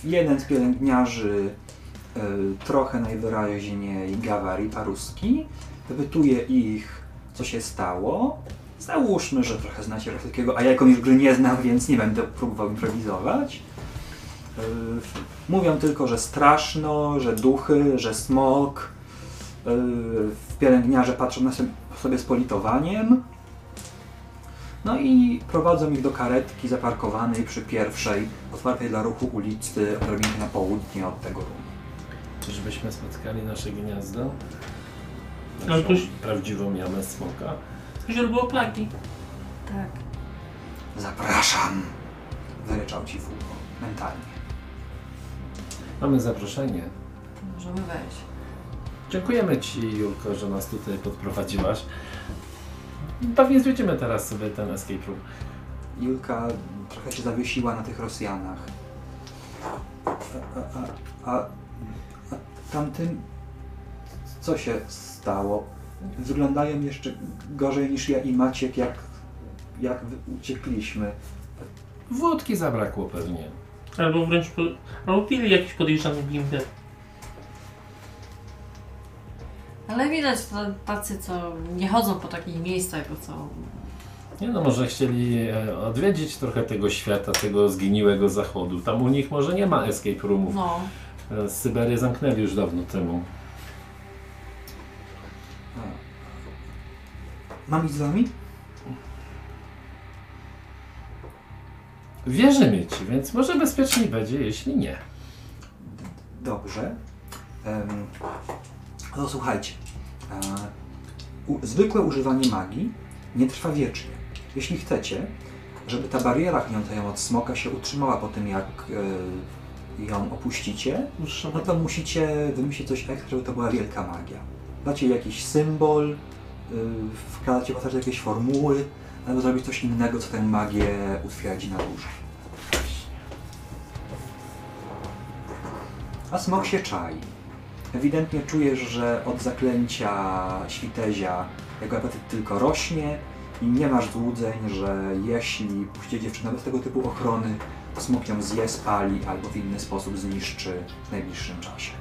Jeden z pielęgniarzy, y, trochę najwyraźniej Gawari Paruski, wypytuje ich, co się stało. Załóżmy, że trochę znacie rosyjskiego, a ja jakąś gry nie znam, więc nie będę próbował improwizować. Y, Mówią tylko, że straszno, że duchy, że smok. Y, Pielęgniarze patrzą na sobie z politowaniem. No i prowadzą ich do karetki zaparkowanej przy pierwszej, otwartej dla ruchu ulicy, odrobinę na południe od tego ruchu. Czyżbyśmy spotkali nasze gniazdo? No Naszą to- prawdziwą jamę smoka. Źródło plagi. Tak. Zapraszam! Wyryczał ci w ucho, mentalnie. Mamy zaproszenie. Możemy wejść. Dziękujemy Ci, Julko, że nas tutaj podprowadziłaś. Pewnie zwiedzimy teraz sobie ten escape room. Julka trochę się zawiesiła na tych Rosjanach. A, a, a, a, tamtym co się stało? Wyglądają jeszcze gorzej niż ja i Maciek, jak, jak uciekliśmy. Wódki zabrakło pewnie. Albo wręcz po... Albo pili jakiś podejrzany bimber. Ale widać to tacy, co nie chodzą po takich miejscach, to co... Nie no, może chcieli e, odwiedzić trochę tego świata, tego zginiłego zachodu. Tam u nich może nie ma escape roomów. No, E, Syberię zamknęli już dawno temu. Mam iść z wami? Wierzymy ci, więc może bezpieczniej będzie, jeśli nie. Dobrze. Em, no słuchajcie. E, zwykłe używanie magii nie trwa wiecznie. Jeśli chcecie, żeby ta bariera chroniąca ją od smoka się utrzymała po tym, jak e, ją opuścicie, no to musicie wymyślić coś ekstra, żeby to była wielka magia. Dacie jakiś symbol, yy, wkladacie postać jakieś formuły, albo zrobić coś innego, co tę magię utwierdzi na dłużej. A smok się czai. Ewidentnie czujesz, że od zaklęcia świtezia jego apetyt tylko rośnie i nie masz złudzeń, że jeśli puścicie dziewczynę bez tego typu ochrony, smok ją zje, spali albo w inny sposób zniszczy w najbliższym czasie.